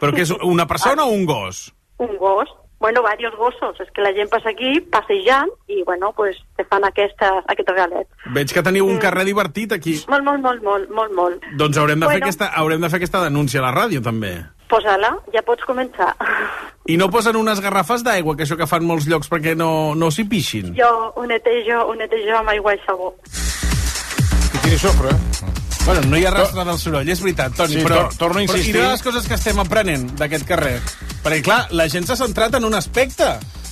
Però que és una persona o un gos? Un gos. Bueno, varios gossos. És que la gent passa aquí passejant i, bueno, pues, te fan aquesta, aquest regalet. Veig que teniu un Mm. carrer divertit aquí. Molt, molt, molt, molt, molt, molt. Doncs haurem de, fer Bueno. aquesta, haurem de fer aquesta denúncia a la ràdio, també. Posa-la, ja pots començar. I no posen unes garrafes d'aigua, que això que fan molts llocs perquè no, no s'hi pixin. Jo ho netejo, ho netejo amb aigua i sabó. Que tiri sofre. Bueno, no hi ha rastre del soroll, és veritat, Toni, Sí, però... tor- torno a insistir. Però, I una de les coses que estem aprenent d'aquest carrer, perquè, clar, la gent s'ha centrat en un aspecte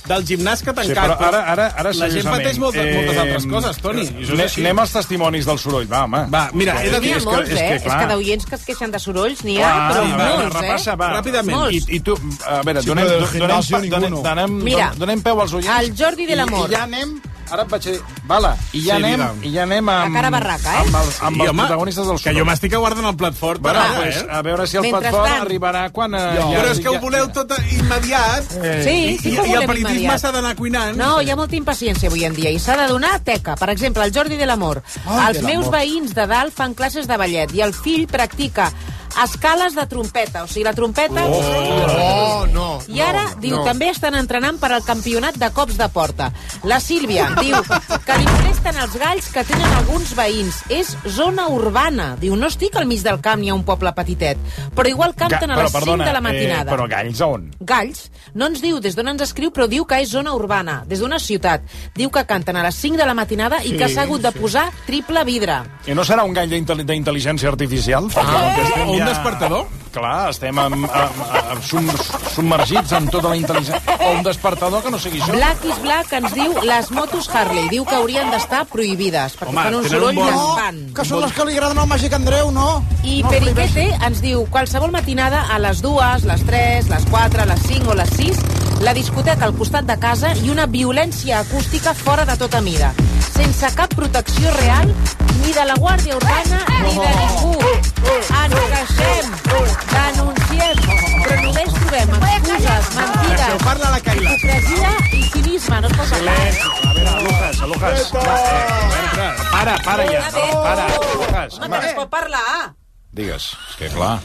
del gimnàs que ha Sí, tancat, però ara, ara, ara la gent pateix moltes, moltes altres coses, Toni. és Ne, anem als testimonis del soroll, va, home. Va, mira, he de dir... ha és que- molts, és eh? que, És clar. que d'oients que es queixen de sorolls n'hi ha, Clar, però va, va, molts, repassa, eh? va. Ràpidament. Molts. I, I tu, a veure, Sí, donem, donem, donem, donem, Mira, donem peu als oients. el Jordi de l'Amor. I, I ja anem... Ara et vaig dir... Vala, i ja Sí, anem, digue'm. i ja anem amb, La cara barraca, eh? amb, els, amb I, els home, protagonistes del Que soroll. jo m'estic aguardant el plat fort Bueno, ara, pues, eh? a veure si el plat Mentrestant. fort arribarà quan... Eh, ja, Però és que ho ja- voleu tot immediat Sí, sí i, que ho i el periodisme s'ha d'anar cuinant. No, hi ha molta impaciència avui en dia i s'ha de donar teca. Per exemple, el Jordi de l'Amor. Els meus veïns de dalt fan classes de ballet i el fill practica escales de trompeta. O sigui, la trompeta... Oh, no. I ara, no, diu, no. també estan entrenant per al campionat de cops de porta. La Sílvia diu que li molesten els galls que tenen alguns veïns. És zona urbana. Diu, no estic al mig del camp ni a un poble petitet, però igual canten a Però, les 5 perdona, de la matinada. Eh, però galls a on? Galls. No ens diu des d'on ens escriu, però diu que és zona urbana, des d'una ciutat. Diu que canten a les 5 de la matinada i Sí, que s'ha hagut de posar triple vidre. I no serà un gall d'intel- d'intel·ligència artificial? Ah, o un despertador? Clar, estem amb, amb, amb, sum, submergits en tota la intel·ligència. O un despertador que no sigui això. Black is Black ens diu les motos Harley. Diu que haurien d'estar prohibides, perquè Home, fan un tenen un soroll bon- llampant. Que són les que li agraden al Màgic Andreu, no? I no Periquete ens diu qualsevol matinada a les 2, les 3, les 4, les 5 o les 6 la discoteca al costat de casa i una violència acústica fora de tota mida. Sense cap protecció real ni de la Guàrdia Urbana ni de ningú. Ens queixem, denunciem, però només trobem excuses, mentides, parlar la Caila. hipocresia i cinisme. No es pot parlar. A veure, Lucas, Lucas. Eh, para, para ja. Para, Lucas. Home, que no es pot parlar. Digues, és que clar.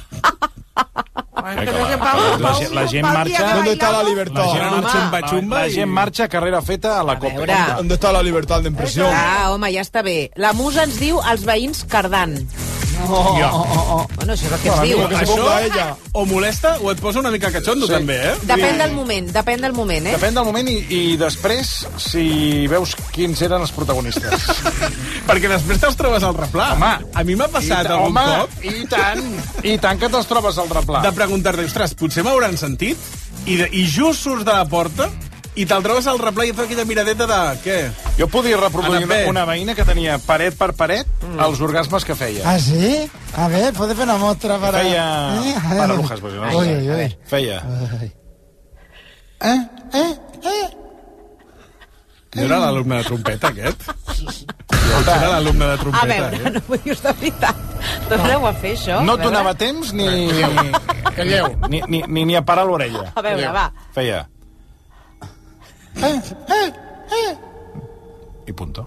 Que que no se la, parla. la, gent- la gent marxa... ¿Dónde está la La libertad? gent marxa, xumba, xumba la gent marxa carrera feta a la Copa. veure. ¿Dónde está la libertad de impresión? Ah, home, ja està bé. La musa ens diu els veïns cardant. Oh, Ja. Bueno, això és el que Bueno, diu. que Això o molesta o et posa una mica catxondo, Sí. també, eh? Depèn del moment, depèn del moment, eh? Depèn del moment i, i després si veus quins eren els protagonistes. <laughs> Perquè després te'ls trobes al replà. Home. a mi m'ha passat I, algun home, cop i tant, i tant que te'ls trobes al replà. de preguntar-te, ostres, potser m'hauran sentit? I, de, I just surts de la porta i te'l trobes al replà i et fa aquella miradeta de... Què? Jo podia reproduir una, una veïna que tenia paret per paret Mm. els orgasmes que feia. Ah, sí? A ver, puede fer una mostra para... Feia... Eh? Para Lujas, pues, no sé. uy, uy. Feia... Eh? Eh? Eh? No era l'alumne de trompeta, aquest? Jo era l'alumne de A trompeta. veure, eh? no m'ho dius de veritat. Torneu a fer això? No A et donava temps ni... Calleu. Ni, ni, ni, ni a parar l'orella. A veure, va. Feia... I punto.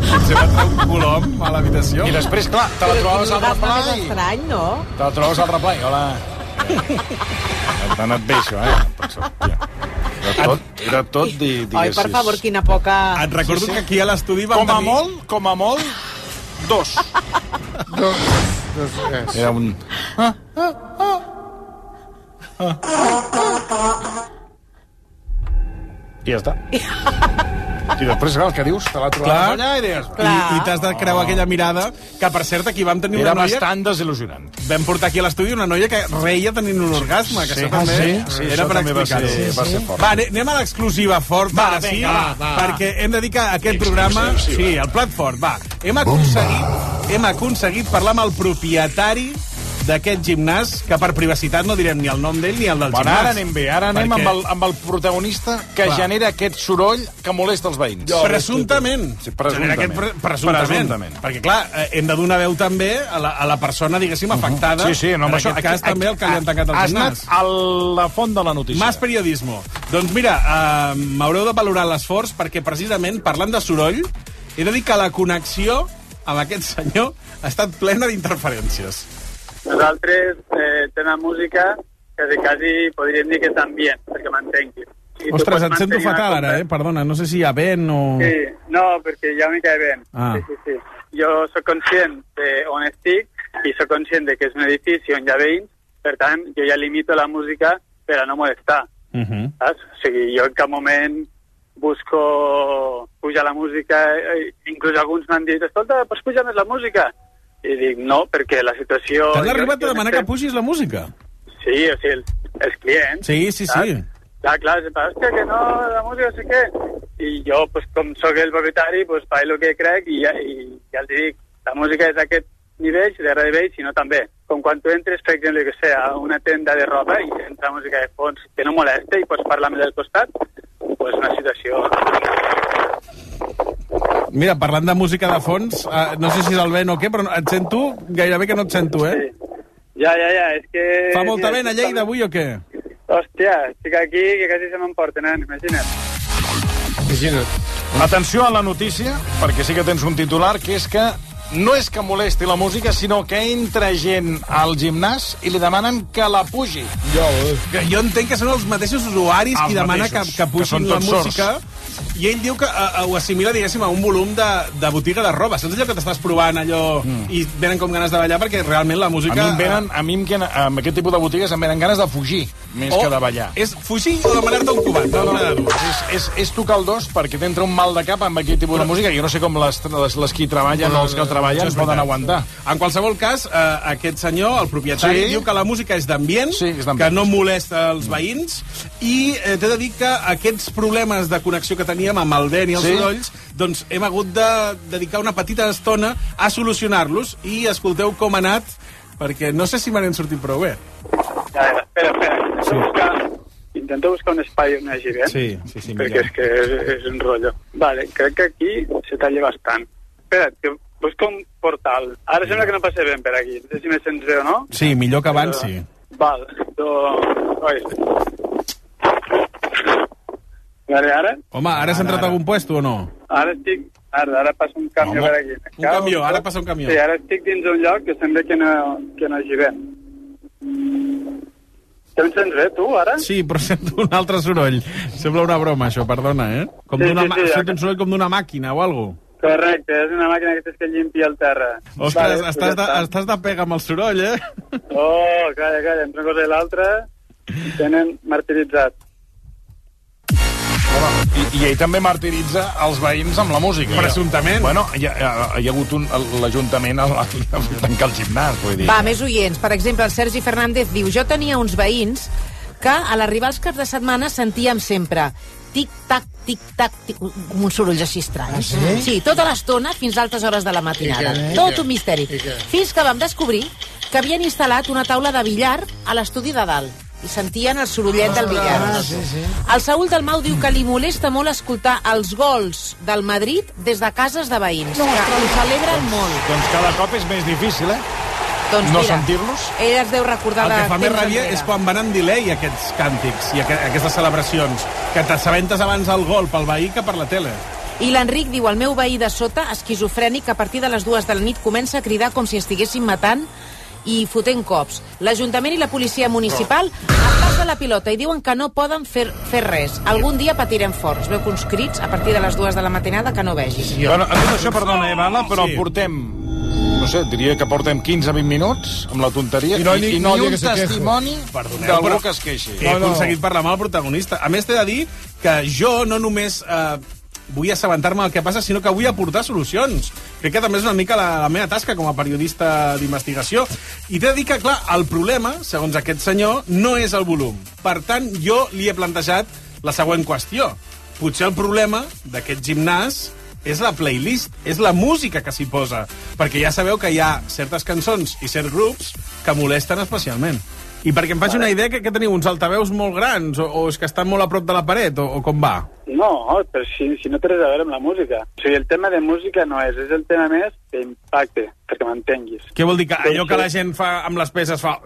Potser va entrar un colom a l'habitació. I després, clar, te la trobaves al Però quin replà més i... estrany, no? Te la trobaves al replà i... Hola. T'ha anat bé, això, eh? Penso. Era tot, era tot di, Oi, diguessis. per favor, quina poca... Et recordo que aquí a l'estudi vam Com a tenir... molt, com a molt, dos. Dos, dos. Era un... Ah, I ja està. <laughs> I després, clar, el que dius, te la trobaves Clar, allà i deies... i, i t'has de creuar aquella mirada, que per cert aquí vam tenir Era una noia... bastant desil·lusionant. Vam portar aquí a l'estudi una noia que reia tenint un orgasme, que Sí. això també Ah, sí? Sí, era això per també va explicar-ho. ser- va ser fort. Va, ane- anem a l'exclusiva fort, Va, ara sí, va, va. perquè hem de dir que aquest programa... Sí, el plat fort, va. Hem aconseguit, hem aconseguit parlar amb el propietari d'aquest gimnàs, que per privacitat no direm ni el nom d'ell ni el del Bueno, gimnàs. ara anem bé, ara anem Perquè- amb el, amb el protagonista que Clar. genera aquest soroll que molesta els veïns. Presumptament. Sí, presumptament. Aquest pre presumptament. Presumptament. Perquè, clar, eh, hem de donar veu també a la, a la persona, diguéssim, afectada. Sí, sí, no, en això... aquest cas, també el que li han tancat el Has gimnàs. anat a la font de la notícia. Mas periodismo. Doncs mira, eh, m'haureu de valorar l'esforç perquè precisament parlant de soroll he de dir que la connexió amb aquest senyor ha estat plena d'interferències. Nosaltres eh, tenim música quasi, quasi podríem dir que és ambient, perquè m'entengui. I Ostres, et sento fatal ara, eh? Perdona, no sé si hi ha vent o... Sí, no, perquè ja m'hi cae bé. Ah. Sí, sí, sí. Jo sóc conscient de on estic i sóc conscient de que és un edifici on hi ha veïns, per tant, jo ja limito la música per a no molestar. Uh -huh. Saps? O sigui, jo en cap moment busco pujar la música, eh, inclús alguns m'han dit, escolta, pots pujar més la música? I dic, no, perquè la situació... T'han arribat a demanar que pugis la música? Sí, o sigui, els, els clients. Sí, sí, sí. saps? Clar, clar, passa, hòstia, que no, la música sé què. I jo, pues, com sóc el propietari, pues, faig el que crec i ja, i ja els dic, la música és d'aquest nivell, de nivell, sinó també. Com quan tu entres, per exemple, que sé, a una tenda de roba i entra música de fons que no molesta i pots parlar amb el del costat, pues una situació... Mira, parlant de música de fons, eh, no sé si és el vent o què, però et sento gairebé que no et sento, eh? Ja, ja, ja, és que... Fa molta vent a Lleida avui o què? Hòstia, estic aquí que quasi se m'emporta, nen, imagina't. Imagina't. Atenció a la notícia, perquè sí que tens un titular, que és que no és que molesti la música, sinó que entra gent al gimnàs i li demanen que la pugi. Jo, que jo entenc que són els mateixos usuaris Els qui demana que, mateixos, que que puixin són la música i ell diu que uh, ho assimila, diguéssim, a un volum de, de botiga de roba. Saps allò que t'estàs provant allò mm. i venen com ganes de ballar perquè realment la música... A mi, em venen, a mi queden- amb aquest tipus de botigues em venen ganes de fugir, més O que de ballar. És fugir o demanar-te un cubat? No, no, dues. és, és, és tocar el dos perquè t'entra un mal de cap amb aquest tipus de música. Jo no sé com les, les, les qui treballen o els que Això treballen és poden veritat. aguantar. En qualsevol cas, eh, aquest senyor, el propietari, Sí. diu que la música és d'ambient, Sí, és que no molesta els veïns, i eh, t'he de dir que aquests problemes de connexió que teníem amb el vent i els Sí. sorolls, doncs hem hagut de dedicar una petita estona a solucionar-los, i escolteu com ha anat, perquè no sé si me n'hem sortit prou bé. Ja, ja, espera, espera, intento, buscar, intento buscar un espai on hi hagi vent. Sí, sí, sí, perquè millor. és que és, és un rotllo. Vale, crec que aquí se talla bastant. Espera't, que busco un portal. Ara sembla que no passa vent per aquí. No sé si me sents bé o no. Sí, millor que abans, sí. Val, do... Oi. Vale, ara? Home, ara has entrat a algun puesto o no? Ara estic... Ara, ara passa un camió Home, per aquí. un camió, ara passa un camió. Sí, ara estic dins un lloc que sembla que no, que no hi vent. Que em sents bé, tu, ara? Sí, però <laughs> sento un altre soroll. Sembla una broma, això, perdona, eh? Com Sí, d'una sí, sí, sento un soroll com d'una màquina o alguna Correcte, és una màquina que que llimpia el terra. Ostres, Vale, estàs, de, estàs de pega amb el soroll, eh? Oh, calla, calla, entre una cosa i l'altra tenen martiritzat. I, I ell també martiritza els veïns amb la música. Presumptament. Bueno, hi ha, hi ha hagut un, l'Ajuntament a, a, a tancar el gimnàs, vull dir. Va, més oients. Per exemple, el Sergi Fernández diu Jo tenia uns veïns que a l'arribar als caps de setmana sentíem sempre tic-tac, tic-tac, tic, com uns sorolls així estranys. Ah, sí? sí, tota l'estona fins a altes hores de la matinada. I? I Tot un misteri. I què? Fins que vam descobrir que havien instal·lat una taula de billar a l'estudi de dalt. i sentien el sorollet del billar. Ah, sí, sí. El Saúl del Mau diu que li molesta molt escoltar els gols del Madrid des de cases de veïns, que ho celebren molt. Doncs cada cop és més difícil, eh? Doncs no sentir-los. Ell es deu recordar El que fa més ràbia enrere. és quan van en delay aquests càntics i aqu aquestes celebracions, que t'assabentes abans del gol pel veí que per la tele. I l'Enric diu, el meu veí de sota, esquizofrènic, a partir de les dues de la nit comença a cridar com si estiguessin matant i fotent cops. L'Ajuntament i la policia municipal es passa la pilota i diuen que no poden fer, fer res. Algun dia patirem forts. Veu que uns crits a partir de les dues de la matinada que no vegis. Bueno, a tot això, perdona, Evala, però Sí. portem no sé, diria que portem 15-20 minuts amb la tonteria I no i, i no ni un que testimoni d'algú però- que es queixi. He aconseguit parlar amb el protagonista. A més, t'he de dir que jo no només eh, vull assabentar-me del que passa, sinó que vull aportar solucions. Crec que també és una mica la, la meva tasca com a periodista d'investigació. I t'he de dir que, clar, el problema, segons aquest senyor, no és el volum. Per tant, jo li he plantejat la següent qüestió. Potser el problema d'aquest gimnàs és la playlist, és la música que s'hi posa. Perquè ja sabeu que hi ha certes cançons i certs grups que molesten especialment. I perquè em faci una idea, que, que teniu uns altaveus molt grans, o, o és que estan molt a prop de la paret, o, o com va? No, però si, si no té res a veure amb la música. O sigui, el tema de música no és, és el tema més d'impacte, perquè m'entenguis. Què vol dir? Que allò que la gent fa amb les peces fa...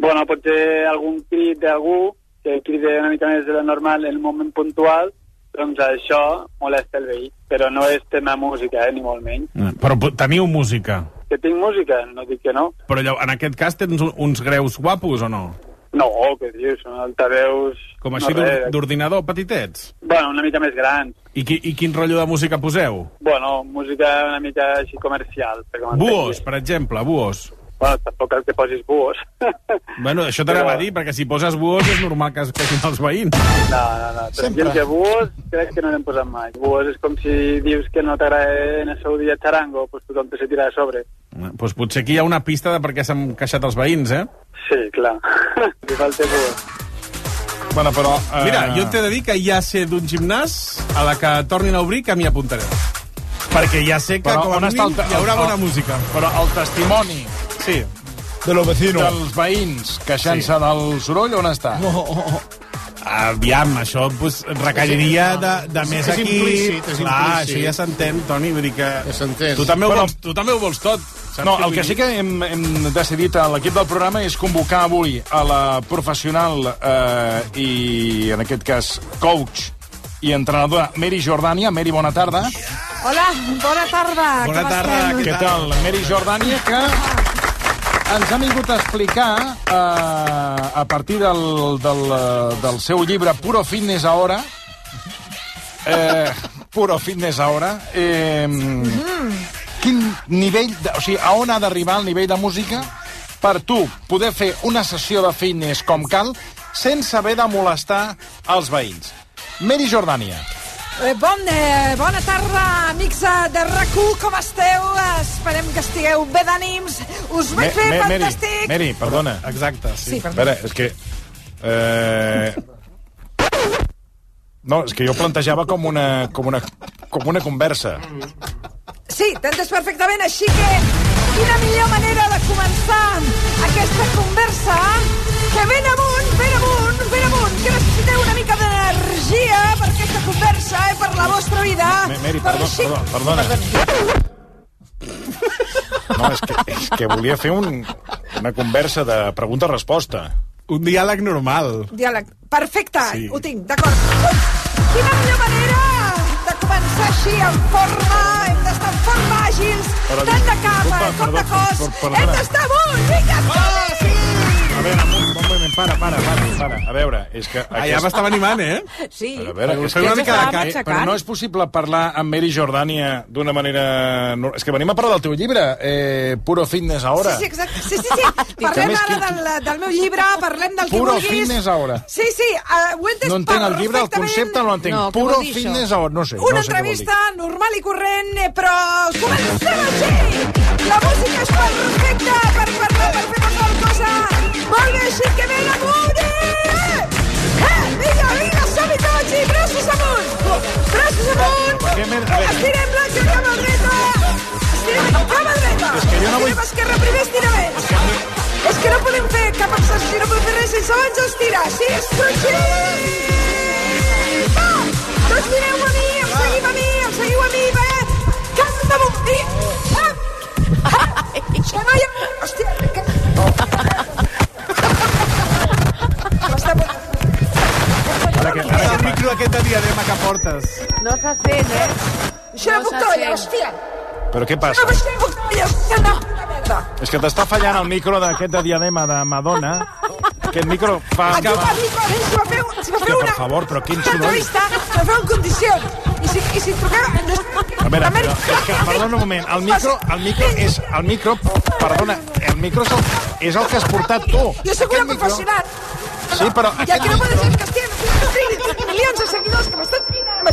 Bueno, pot ser algun crit d'algú que crida una mica més de lo normal en un moment puntual, doncs això molesta el veí. Però no és tema música, eh, ni molt menys. Però po- teniu música. Que tinc música? No dic que no. Però allò, en aquest cas tens un- uns greus guapos o no? No, què dius? Són altaveus... Com així no d'ordinador, petitets? Bueno, una mica més grans. I, qui, I quin rotllo de música poseu? Bueno, música una mica així comercial. Buos, per exemple, buos. Bueno, tampoc cal que posis buos. <laughs> Bueno, això t'anava Però- a dir, perquè si poses buos és normal que es queixin els veïns. No, no, no. Sempre. Tranquil, que buos crec que no n'hem posat mai. Buos és com si dius que no t'agrada en el seu dia charango, pues tothom te se tira de sobre. Doncs pues potser aquí hi ha una pista de per què s'han queixat els veïns, eh? Sí, clar. <laughs> Li falta buos. Bueno, però... Eh... Mira, jo t'he de dir que ja sé d'un gimnàs a la que tornin a obrir que m'hi apuntaré. Perquè ja sé que Però com a mínim el hi haurà el- bona música. Però el testimoni Sí. de los vecinos. dels veïns queixant-se Sí. del soroll, on està? Aviam, això pues, requeriria de, de més és equip. implícit, és Clar, implícit. això ja s'entén, Toni, vull dir que... Ja s'entén. Tu també, ho Però- vols, tu també ho vols tot. Saps No, el que sí que hem, hem decidit a l'equip del programa és convocar avui a la professional eh, i, en aquest cas, coach i entrenadora Mary Jordània. Mary, bona tarda. Hola, bona tarda. Bona tarda? Què tal? Mary Jordània, que ens ha vingut a explicar, eh, a partir del, del, eh, del seu llibre Puro Fitness Ahora, eh, Puro Fitness Ahora, eh, quin nivell, de, o sigui, a on ha d'arribar el nivell de música per tu poder fer una sessió de fitness com cal sense haver de molestar els veïns. Mary Jordània. Eh, bon, eh, bona tarda, amics eh, de rac com esteu? Esperem que estigueu bé d'ànims. Us vaig fer Mary, fantàstic. Mary, perdona. Exacte, Sí, sí. perdó. A veure, és que... Eh... No, és que jo plantejava com una, com una, com una conversa. Sí, t'entens perfectament, així que quina millor manera de començar aquesta conversa que ben amunt, ben amunt, ben amunt, que necessiteu una mica d'energia per aquesta conversa i per la vostra vida. Mary, Per perdó, així- perdó, perdona. No, és que, és que volia fer un, una conversa de pregunta-resposta. Un diàleg normal. Diàleg. Perfecte, Sí. ho tinc, d'acord. Quina millor manera de començar així en forma, hem d'estar en forma àgils, Però, tant de cap disculpa, com de perdó, cos, per- perdona. hem d'estar amunt, vinga, ah, sí! A veure, un, un moment, para, para, para, para. A veure, és que... Ah, ja m'estava animant, eh? Sí. A veure, és que, una mica de eh, cap. però no és possible parlar amb Mary Jordània d'una manera... És que venim a parlar del teu llibre, eh, Puro Fitness Ahora. Sí, sí, exacte. Sí, sí, sí. <laughs> Parlem ara del, del meu llibre, parlem del que Puro vulguis. Fitness Ahora. Sí, sí, uh, ho he entès No entenc el llibre, el concepte no l'entenc. No, Puro? Fitness Ahora, no sé. Una no sé entrevista normal i corrent, eh, però comencem així! La música és perfecta per parlar, per fer Molt bé, així que ben amunt! Eh! Vinga, vinga, som-hi tots! I braços amunt! Braços amunt! Per què m'he- a veure. Estirem la dreta! Estirem cama dreta! És que jo no vull- Estirem esquerra primer, estira més! És que no podem fer cap exercici, no podem fer res sense abans estirar. Sí, estrotxí! Va! Doncs mireu a mi, em seguim a mi, em seguiu a mi, va! Cap damunt mi! Ah! Ha... Hòstia, que... aquest de diadema que portes. No se sent, eh? Això no puc treballar, hòstia! Però què No, passa? això no puc treballar, hòstia, no! És que t'està fallant el micro d'aquest de diadema de Madonna. Aquest micro fa... Aquí el micro, eh? Si va fer, si va fer Hòstia, una... per favor, però quin una soroll. entrevista, si va fer en condicions. I si, i si truquem... No, A veure, però, és que, perdona un moment, el micro, el micro és... El micro, perdona, el micro és el, és el que has portat tu. Jo sóc una professional. Sí, però I el que no ser és que estigui milions de seguidors que m'estan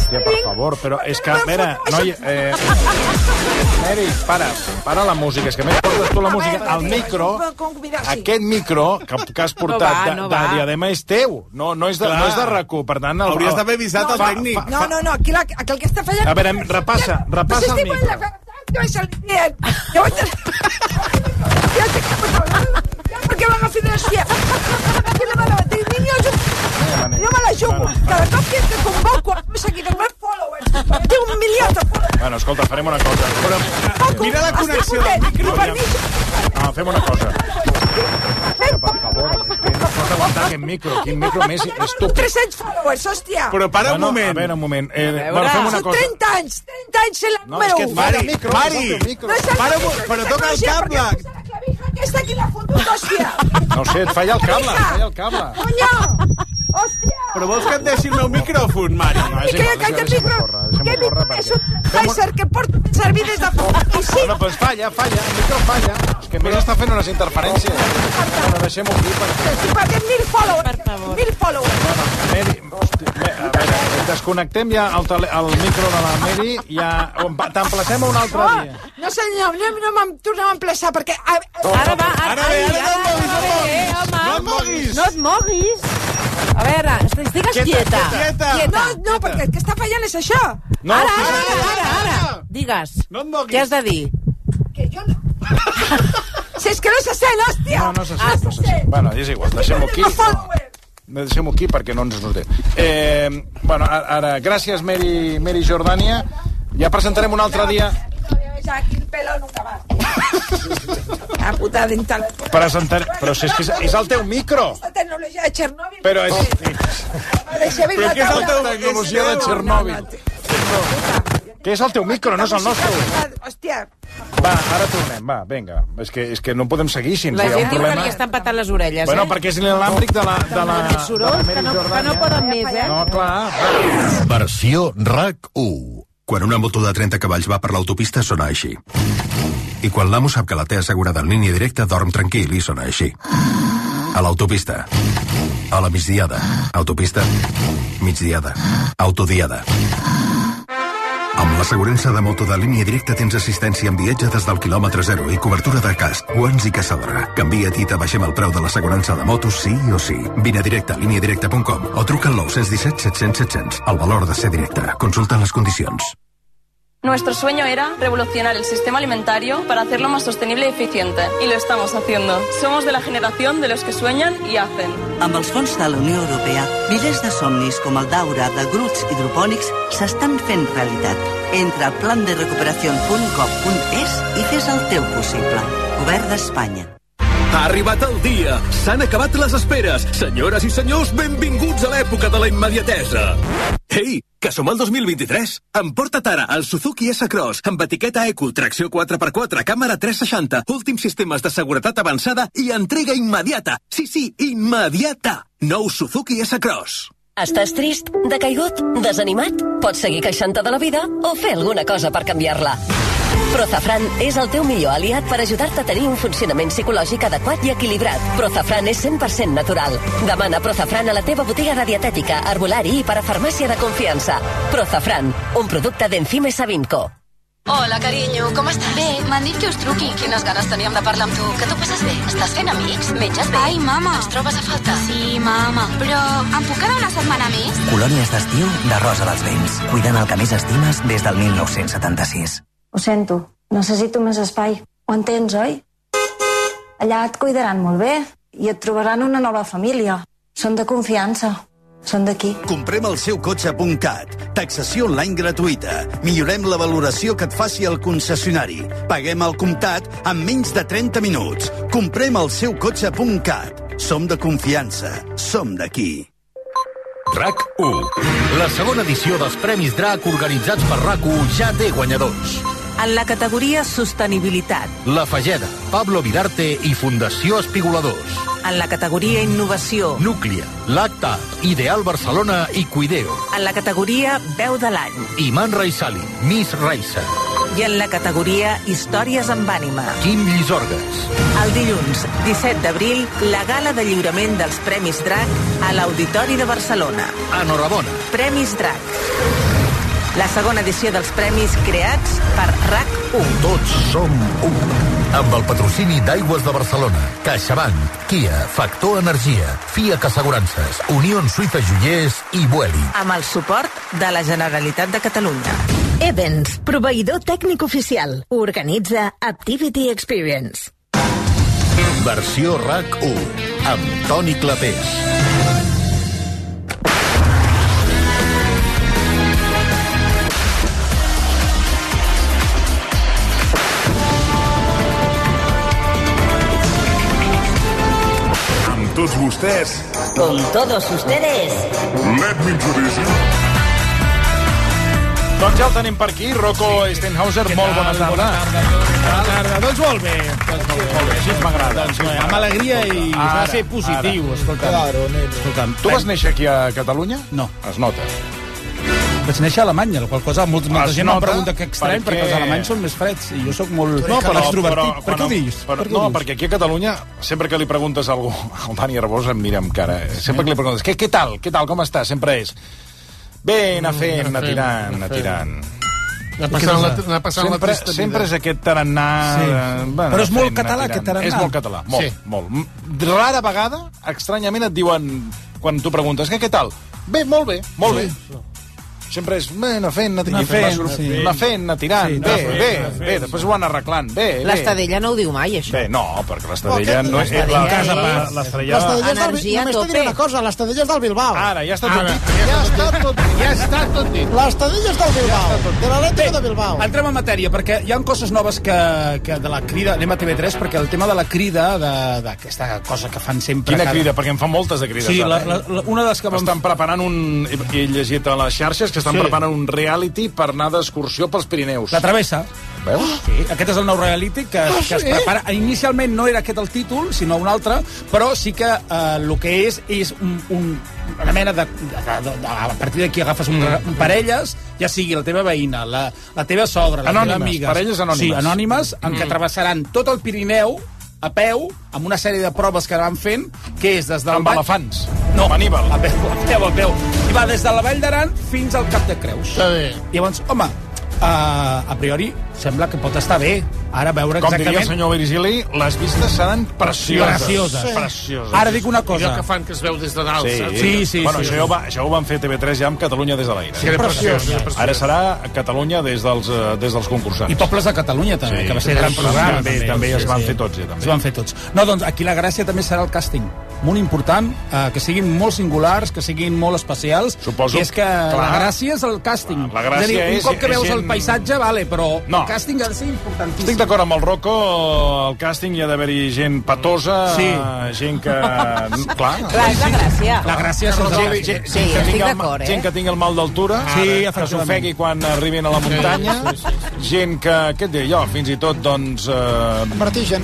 Hòstia, per favor, però és que, a veure, noi... Eh, Mary, para, para la música, és que més portes tu la música. El micro, aquest micro que, que has portat va, de, no de va. diadema és teu, no, no, és de, no és de RAC1, per tant... El, Hauries d'haver avisat el fa- tècnic. No, no, no, aquí, la, aquí el que està fallant... A veure, repassa, repassa el micro. Yo es el bien. Yo voy a... Ya te perquè m'agafi de l'hòstia. Que no me la tinc niños... Jo me la jugo. Cada cop que te convoco a seguir els meus followers, tinc un milió de followers. Bueno, escolta, farem una cosa. Però, Mira la connexió del micro. Per mi, no, fem una cosa. Que, per favor, que no pots aguantar aquest micro. Quin micro més estúpid. 300 followers, hòstia. Però para un moment. A veure, un moment. Eh, bueno, fem una cosa. 30 anys, 30 anys sent la No, número és que 1. Mari, Mari, micro, Mari, és micro. No és el Para, micro, però toca el cable. la Aquesta aquí l'ha fotut, hòstia. No sé, et falla el cable, et falla el cable. Coño! Hòstia! Però vols que et deixi el meu micròfon, Mari? No, I és que igual, que el micro, que micro és un Heiser que porta servir des de fa... I sí, Bueno, doncs falla, falla, el micro falla. És que a més està fent unes interferències. Bueno, deixem-ho aquí perquè... si paguem mil followers, mil followers. Mary, hosti, a veure, desconnectem ja el, tele, el micro de la Mary, ja... T'emplacem un altre Oh, dia. no senyor, no, no m'em tornem a emplaçar perquè... A, Ara va, ara, Ara ve, ara no et moguis, ara, no et moguis. No et moguis. A veure, estigues quieta. Quieta. no, no, perquè el que està fallant és això. No, Ara, que- ara, ara, ara. Digues. No et moguis. Què has de dir? Que jo no... <laughs> si és que no se sent, hòstia! No, no se sent, no se sent. Bueno, és igual, deixem-ho aquí. No. No, Deixem-ho aquí perquè no ens notem. Eh, bueno, ara, gràcies, Mary, Mary Jordània. Ja presentarem un altre dia... Ya aquí el pelo nunca más. La <laughs> puta dental. Presentar... Però si és que és, és el teu micro. Tecnologia de Chernobyl. Però és... Però què és el teu la tecnologia de Txernòbil? Què és el teu micro, no és el nostre? Hòstia, Va, ara tornem, va, vinga. És que, és que no podem seguir així. La hi ha un gent diu que problema. li estan patant les orelles, Bueno, eh? perquè és l'àmbric de la, de la, de la sorolls Mary que no, que no poden més, eh? No, clar. Versió RAC1. Quan una moto de 30 cavalls va per l'autopista sona així. I quan l'amo sap que la té assegurada en línia directa, dorm tranquil i sona així. A l'autopista. A la migdiada. Autopista. Migdiada. Autodiada. Amb l'assegurança de moto de línia directa tens assistència en viatge des del quilòmetre zero i cobertura de casc, guants i caçadora. Canvia't i t'abaixem el preu de l'assegurança de motos sí o sí. Vine directe a líniadirecta.com o truca al 917 700 700. El valor de ser directe. Consulta les condicions. Nuestro sueño era revolucionar el sistema alimentario para hacerlo más sostenible y eficiente. Y lo estamos haciendo. Somos de la generación de los que sueñan y hacen. Amb els fons de la Unió Europea, milers de somnis com el d'aura de grups hidropònics s'estan fent realitat. Entra a planderecuperación.gov.es i fes el teu possible. Govern d'Espanya. Ha arribat el dia. S'han acabat les esperes. Senyores i senyors, benvinguts a l'època de la immediatesa. Ei, que som al 2023. Emporta't ara el Suzuki S-Cross amb etiqueta Eco, tracció 4x4, càmera 360, últims sistemes de seguretat avançada i entrega immediata. Sí, sí, immediata. Nou Suzuki S-Cross. Estàs trist, decaigut, desanimat? Pots seguir queixant-te de la vida o fer alguna cosa per canviar-la. Prozafran és el teu millor aliat per ajudar-te a tenir un funcionament psicològic adequat i equilibrat. Prozafran és 100% natural. Demana Prozafran a la teva botiga de dietètica, herbolari i parafarmàcia de confiança. Prozafran, un producte d'Encime Savinco. Hola, carinyo, com estàs? Bé, m'han dit que us truqui. Quines ganes teníem de parlar amb tu. Que tu passes bé? Estàs fent amics? Menges bé? Ai, mama. Ens trobes a faltar? Sí, mama. Però em puc quedar una setmana més? Colònies d'estiu de Rosa dels Vents. Cuidant el que més estimes des del 1976. Ho sento, necessito més espai. Ho entens, oi? Allà et cuidaran molt bé i et trobaran una nova família. Són de confiança. Són d'aquí. Comprem el seu cotxe.cat. Taxació online gratuïta. Millorem la valoració que et faci el concessionari. Paguem al comptat en menys de 30 minuts. Comprem el seu cotxe.cat. Som de confiança. Som d'aquí. RAC 1. La segona edició dels Premis DRAC organitzats per RAC1 ja té guanyadors. En la categoria Sostenibilitat. La Fageda, Pablo Vidarte i Fundació Espigoladors. En la categoria Innovació. Núclia, Lacta, Ideal Barcelona i Cuideo. En la categoria Veu de l'any. Iman Raisali, Miss Raisa. I en la categoria Històries amb ànima. Quim Llisorgues. El dilluns 17 d'abril, la gala de lliurament dels Premis DRAC a l'Auditori de Barcelona. Enhorabona. Premis DRAC. La segona edició dels premis creats per RAC1. Tots som un. Amb el patrocini d'Aigües de Barcelona, CaixaBank, Kia, Factor Energia, FIAC Assegurances, Unió Suïssa Joiers i Vueling. Amb el suport de la Generalitat de Catalunya. Evans, proveïdor tècnic oficial. Organitza Activity Experience. Versió RAC1, amb Toni Clapés. Tots vostès, Con todos ustedes. let me introduce you. Doncs ja el tenim per aquí, Rocco Stenhauser, molt bona tarda. Bona tarda. Doncs molt bé. Doncs molt bé. Molt bé, així m'agrada. Doncs bé, amb alegria i s'ha de ser positiu, ara. escolta'm. Claro, escolta'm. Tu vas néixer aquí a Catalunya? No. Es nota. Vaig néixer a Alemanya, la qual cosa molt, molta Es gent em pregunta que estrany, perquè... perquè els alemanys són més freds i jo sóc molt No, però, extrovertit. però, per què ho dius? Però, per què no, ho dius? perquè aquí a Catalunya, sempre que li preguntes a algú, <laughs> al Dani Arbós em mira amb cara, eh? sempre que li preguntes, què, què tal, què tal, com estàs? Sempre és, bé, anar fent, anar tirant, anar tirant. Anar passant la- anar passant la sempre, trista vida. sempre és aquest tarannà... Sí. eh, bueno, Però és molt català, aquest tarannà. És molt català, molt, Sí. molt. Rara vegada, estranyament, et diuen, quan tu preguntes, què, què tal? Bé, molt bé, molt bé. Sempre és, bé, anar fent, anar, Anar fent, anar, sí. anar fent, anar tirant, Sí, bé, anar fent, bé, anar fent, bé, després ho van arreglant, bé, bé. L'Estadella no ho diu mai, això. Bé, no, perquè l'Estadella no és... l'Estadella La casa, és- l'Estadella... És del, Energia només t'he una cosa, l'Estadella és del Bilbao. Ara, ja està tot dit. Ja està tot dit. Ja està tot dit. L'Estadella és del Bilbao, de l'Atlètic de Bilbao. Entrem en matèria, perquè hi ha coses noves que, que de la crida... Anem a TV3, perquè el tema de la crida, de- d'aquesta cosa que fan sempre... Quina crida? Perquè en fan moltes de crides. Sí, eh? una de les que. Estan preparant un... He he llegit a les xarxes que estan Sí. preparant un reality per anar d'excursió pels Pirineus. La travessa. Veus? Sí, aquest és el nou reality que, Ah, que es prepara. Inicialment no era aquest el títol, sinó un altre, però sí que eh, el que és és un, un, una mena de, de, de, de... A partir d'aquí agafes un, un parelles, ja sigui la teva veïna, la, la teva sogra, la Anònimes, teva amiga... parelles anònimes. Sí, anònimes, en què Mm. travessaran tot el Pirineu a peu, amb una sèrie de proves que van fent, que és des del... Amb Vall- elefants. No, Amb Aníbal. a peu, a peu, a peu. I va des de la Vall d'Aran fins al Cap de Creus. Està bé. I llavors, home, uh, a priori sembla que pot estar bé. Ara veure Com diria exactament... el senyor Virgili, les vistes seran precioses. Precioses. Sí. Precioses. Ara dic una cosa. Allò que fan que es veu des de dalt, Sí, saps? Sí, sí, bueno, sí, això, sí. ja ho va, això ho van fer TV3 ja amb Catalunya des de l'aire. Sí, era preciós, preciós. Ara serà Catalunya des dels, eh, des dels concursants. I Pobles de Catalunya, també, Sí, que va ser sí, gran sí, programa. també, també es van fer tots, ja, també. Es van fer tots. No, doncs aquí la gràcia també serà el càsting. Molt important, eh, que siguin molt singulars, que siguin molt especials. Suposo, I és que clar. la gràcia és el càsting. La gràcia és, a dir, un cop que és veus el gent- paisatge, vale, però No. el càsting ha de ser importantíssim. Estic d'acord amb el Rocco, el càsting hi ha d'haver-hi gent patosa, Sí. gent que... <laughs> Clar, Clar, és la gràcia. La gràcia és el gent, càsting. gent, Sí, que estic d'acord, eh? gent que tingui el mal d'altura, Sí, que s'ofegui quan arribin a la muntanya, gent que, què et diré jo, fins i tot, doncs... Eh, Vertigen.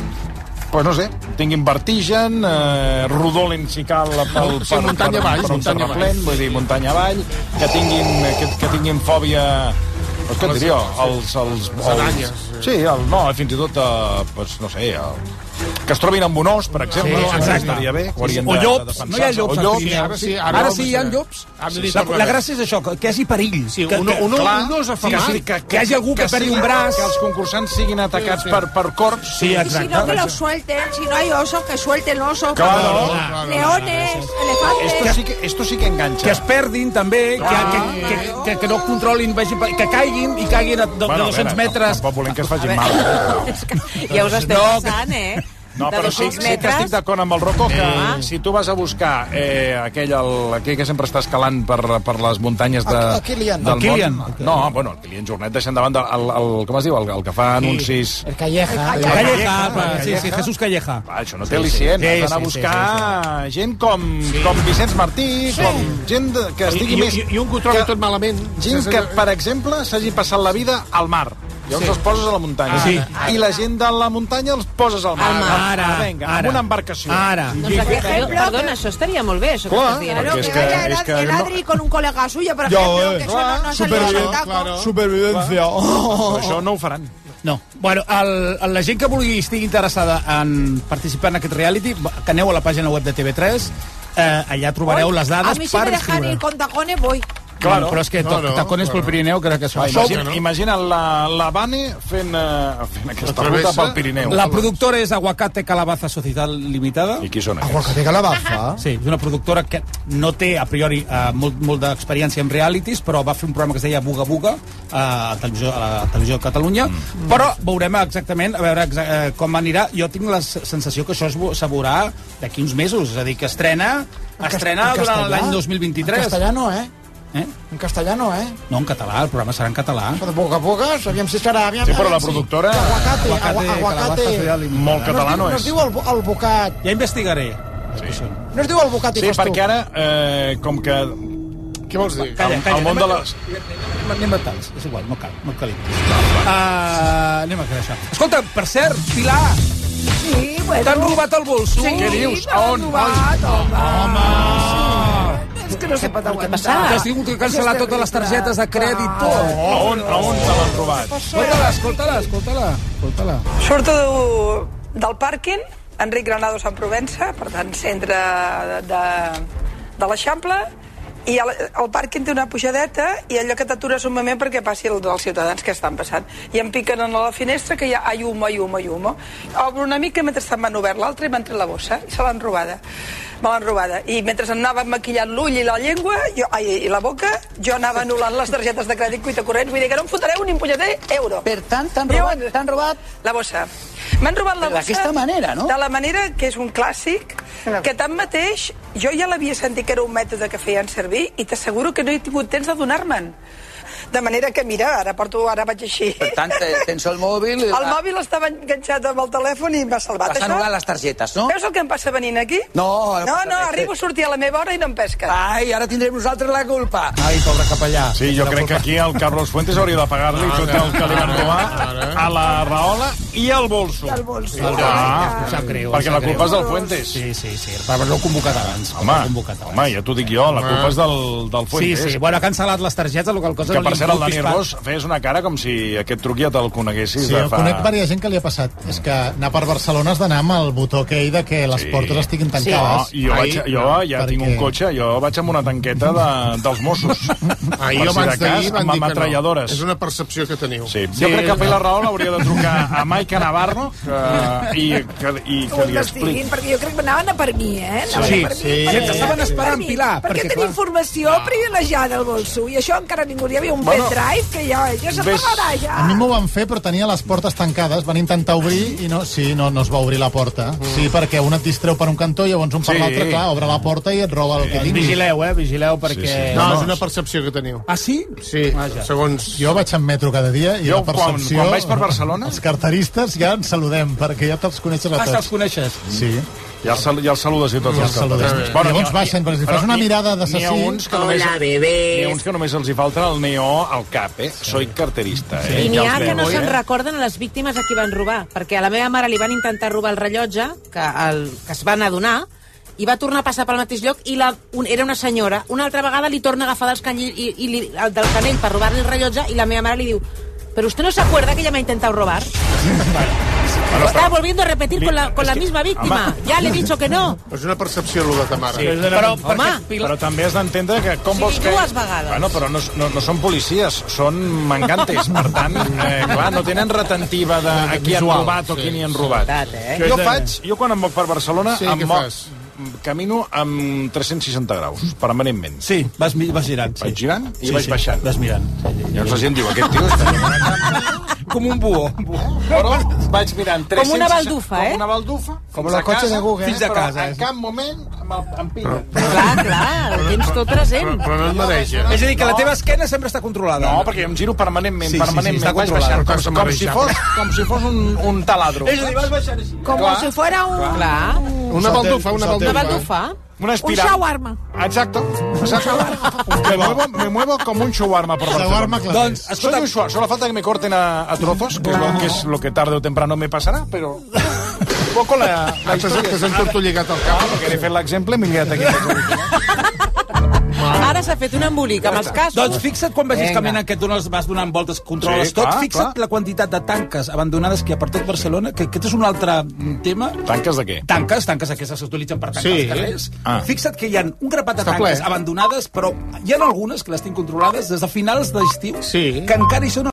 pues no sé, tinguin vertigen, eh, rodolin si cal pel, Sí, muntanya avall, per un muntanya terraplén, vull dir, muntanya avall, que tinguin, que, que tinguin fòbia Pues què et diria? Els, els, Les aranyes. Sí, el, no, fins i tot, eh, pues, no sé, el, que es trobin amb un os, per exemple. Sí, exacte. estaria bé. que Sí, o de- de llops, defensar-se. no hi ha llops O al Pirineu. ara sí, ara ara sí hi ha sí. llops. La, la gràcia és això, que, que hi hagi perill. Sí, que, un- que, un- un clar, os afamat. sí, que, que, hi hagi algú que, perdi un braç. Que els concursants siguin atacats per, per corps. Sí, Y si exacte. no, que los suelten. Si no hay oso, que suelten oso. Claro. Leones, Esto elefantes. sí que, esto sí que enganxa. que es perdin també, que, que, que, que, que no controlin, vegin, que caiguin i caiguin a, de, de 200 metres. Tampoc volem que es facin mal. <laughs> Ja us esteu passant, eh? No, de però sí, 200 sí que estic d'acord amb el Rocco que Ah. si tu vas a buscar eh, aquell, el, aquell que sempre està escalant per, per les muntanyes de, El- el Kilian. del El Kilian. món... No, bueno, el Kilian Jornet, deixant davant del, el, el, com es diu, el, el que fa anuncis... El Calleja. El Calleja, Calleja. sí, sí, Jesús Calleja. Ah, això no Sí, té sí. al·licient. Sí, Has d'anar sí, a sí, buscar gent com, com Vicenç Martí, Sí. com gent que estigui I- i- més... i un que ho trobi tot malament. Gent Sí, que, sí. per exemple, s'hagi passat la vida al mar. Llavors Sí. els poses a la muntanya. Sí. I la gent de la muntanya els poses al mar. Al mar. Ah, vinga, Ara. amb una embarcació. Ara. Doncs aquest, perdona, això estaria molt bé, això que Clar, estàs dient. és que, que- és que el no- Adri con un colega suyo, por Ya, ejemplo, eh. que eso no, no taco. Claro. Supervivencia. Però això no ho faran. No. Bueno, el, el, la gent que vulgui estigui interessada en participar en aquest reality, que aneu a la pàgina web de TV3, eh, allà trobareu les A dades mí si per me dejan ir con tacones, voy. Claro. Però és que No, no, tacones pel. Pirineu crec que això... Va, això imagina, imagina la, la Vane fent, uh, fent aquesta ruta pel Pirineu. La productora és Aguacate Calabaza Societat Limitada. I qui són aquests? Aguacate calabaza. Sí, és una productora que no té, a priori, uh, molt, molt d'experiència en realities, però va fer un programa que es deia Buga Buga uh, a, televisió, a la televisió de Catalunya, mm. però veurem exactament a veure exa uh, com anirà. Jo tinc la sensació que això es veurà d'aquí uns mesos, és a dir, que estrena, estrena En durant l'any En 2023. castellà no, eh? Eh? En castellà no, eh? No, en català, el programa serà en català. De boca a boca, aviam si serà... Aviam, Sí, però la productora... Aguacate, Aguacate, aguacate. Societat Limitada. Molt català no. no es és. diu el, el bocat. Ja investigaré. Sí. No es diu el bocat i Sí, fas tu. perquè ara, eh, com que Què vols dir? Calla, El- calla. el món anem de les- Anem a tals, és igual, no cal, no cal. Uh, anem a fer això. Escolta, per cert, Pilar, Sí, bueno. t'han robat el bolso? Sí, Què dius? A on? robat, home. Home! És que no se pot aguantar. passava? Que has tingut que cancel·lar totes les targetes de crèdit, tot. A on, a on te l'han robat? Escolta-la, escolta-la, escolta-la. escolta-la. Surto del pàrquing, Enric Granados en Provença, per tant, centre de, de, de l'Eixample, i el, el pàrquing té una pujadeta i allò que t'atures un moment perquè passi el dels ciutadans que estan passant. I em piquen a la finestra que hi ha humo, ai, humo. Obro una mica mentre m'han obert l'altra i m'han tret la bossa i se l'han robada. Me l'han robada. I mentre anava maquillant l'ull i la llengua jo, ai, i la boca, jo anava anul·lant les targetes de crèdit cuita corrents. Vull dir que no em fotreu ni un punyeter euro. Per tant, t'han robat, t'han robat La bossa. M'han robat la bossa... d'aquesta manera, no? De la manera que és un clàssic, que tanmateix jo ja l'havia sentit que era un mètode que feien servir i t'asseguro que no he tingut temps de donar-me'n. De manera que, mira, ara porto, ara vaig així. Per tant, te- tens el mòbil... i El la- mòbil estava enganxat amb el telèfon i m'ha salvat. T'has anul·lat les targetes, no? Veus el que em passa venint aquí? No, No, no, res. arribo a sortir a la meva hora i no em pesca. Ai, ara tindrem nosaltres la culpa. Ai, pobre capellà. Sí, jo crec que aquí el Carlos Fuentes hauria de pagar-li tot el que li van robar a la Rahola i al bolso. I el bolso. Ah, sap greu, perquè la culpa és del Fuentes. Sí, sí, sí. Per haver-lo convocat abans. Home, convocat abans. home, ja t'ho dic jo, la culpa és del, del Sí, Fuentes. sí. Bueno, ha cancel·lat les targetes, la qual cosa... Que, no li per cert, el Dani. Ros feies una cara com si aquest truc ja te'l coneguessis Sí, de fa... conec diversa gent que li ha passat. És que anar per Barcelona has d'anar amb el botó aquell de que les Sí. portes estiguin No, tancades. jo, vaig, jo ja tinc un cotxe, jo vaig amb una tanqueta de, dels Mossos. <laughs> Ahir Per o si de abans d'ahir cas, van amb dir que no. És una percepció que teniu. Sí. Jo crec que Pilar Rahola hauria de trucar a Maica Navarro que, i, que, i Que li expliqui. perquè jo crec que anaven a per mi, eh? Anaven Sí, per mi, sí. per Sí, mi, t'estaven per esperant, Pilar, Perquè, perquè, tenia informació privilegiada al bolso, i això encara ningú. Hi havia un Bueno, pendrive que ja, ja se Ves- ja. A mi m'ho van fer, però tenia les portes tancades. Van intentar obrir i no, sí, no, no es va obrir la porta. Sí, perquè un et distreu per un cantó i llavors un per Sí. l'altre, clar, obre la porta i et roba el que tinguis. Vigileu, eh? Vigileu, perquè... No, és una percepció que teniu. Ah, sí? Sí, segons... Jo vaig en metro cada dia i Jo, la percepció... quan- quan vaig per Barcelona- Els carteristes ja ens saludem, perquè ja te'ls coneixes a Ah, tots. te'ls coneixes? Sí. Ja els, sal- ja els saludes i tots Ja els els saludem. carteristes. Llavors baixen, però si fas una mirada d'assassí- N'hi ha uns que només, Hola, ha uns que només els hi falta el neó al cap, eh? Soy carterista, eh? I n'hi ha que no veu, se'n eh? recorden a les víctimes a qui van robar, perquè a la meva mare li van intentar robar el rellotge, que, el, que es van adonar, i va tornar a passar pel mateix lloc i la, un, era una senyora. Una altra vegada li torna a agafar dels canell, i, i li, el, del canell per robar-li el rellotge i la meva mare li diu ¿Pero usted no se acuerda que ella me ha intentado robar? <laughs> Bueno, Estaba però- volviendo a repetir con la, con la misma víctima. Home. Ya le he dicho que no. <laughs> És una percepció, el de ta mare. Sí, Però, home, però també has d'entendre que com Sí, vols que... dues vegades. Bueno, però no, no, no són policies, són mangantes. Per tant, <laughs> eh, clar, no tenen retentiva de a qui han robat o sí. qui ni han robat. eh? Jo faig, jo quan em moc per Barcelona, Sí, em moc, fas? Camino amb 360 graus, permanentment. Sí, vas, mi- vas girant. Sí. Vaig girant i Sí, vaig sí, baixant. Vas mirant. Llavors la gent diu, aquest tio està... <laughs> com un buó. Però vaig mirant 360... Com una baldufa, eh? Com una baldufa. Com la a cotxe casa, de Google, Fins a Però casa. en En cap moment pilla. Clar, clar, tens tot present. Però no et mareja. És a dir, que la teva esquena sempre està controlada. No, perquè jo em giro permanentment, Sí, sí, sí, permanentment. està vaig controlat. baixant, com, Cosa com, si fos, com si fos un, un taladro. És a dir, vas baixant així. Como Clar. si fuera un, Clar. Una baldufa, una Una baldufa. Una un espiral. shawarma. Exacto. Exacto. me, muevo, me muevo como un shawarma por Shawarma Barcelona. Doncs, Soy escolta, un shawarma. Solo falta que me corten a, a trozos, que, es lo, que es lo que tarde o temprano me pasará, però... Un poco la, la Ah, T'has història. t'has entortolligat el cap. Perquè he fet l'exemple, m'he liat aquí. <laughs> Ara s'ha fet un embolic amb els casos. Doncs fixa't quan vagis caminant que et dones, vas donant voltes, controles Sí, tot, clar, fixa't clar. la quantitat de tanques abandonades que hi ha per tot Barcelona, que aquest és un altre mm, tema. Tanques de què? Tanques, tanques aquestes s'utilitzen per tancar Sí. els carrers. Ah. Fixa't que hi ha un grapat de Està tanques ple. abandonades, però hi ha algunes que les tinc controlades des de finals d'estiu, Sí. que encara hi són